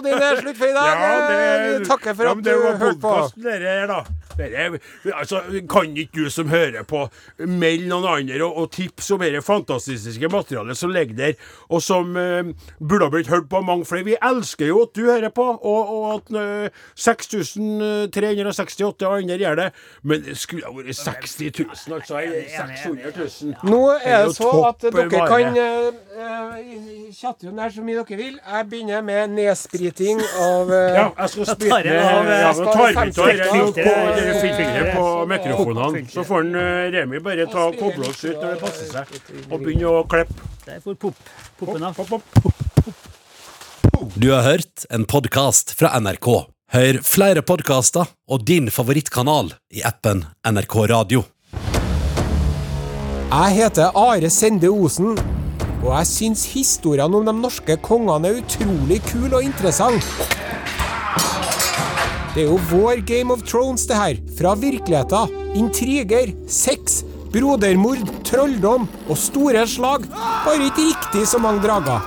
det er slutt for i dag. ja, det Vi takker for ja, at hørte på. det var podkasten, dere her, da. Altså, kan ikke du som hører på, melde noen andre og, og tips om dette fantastiske materialet som ligger der, og som eh, burde ha blitt hørt på mange flere? Vi elsker jo at du hører på, og, og at eh, 6368 andre gjør det. Men det skulle ha vært 60 000, altså. eller 600 000. Nå er det så at dere kan uh, chatte om det her så mye dere vil. Jeg begynner med nedspriting av eh, Ja, jeg skal spille tar av, ja, jeg nå tar vi av dere nå på mikrofonene. Så får en, eh, Remi bare ta koble oss ut når det passer seg, og begynne å klippe. Der får pop, poppen av. Pop, pop. Du har hørt en podkast fra NRK. Hør flere podkaster og din favorittkanal i appen NRK Radio. Jeg heter Are Sende Osen, og jeg syns historiene om de norske kongene er utrolig kul og interessant. Det er jo vår Game of Thrones, det her. Fra virkeligheten. Intriger, sex, brodermord, trolldom og store slag. Bare ikke riktig så mange drager.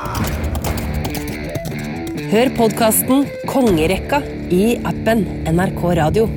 Hør podkasten Kongerekka i appen NRK Radio.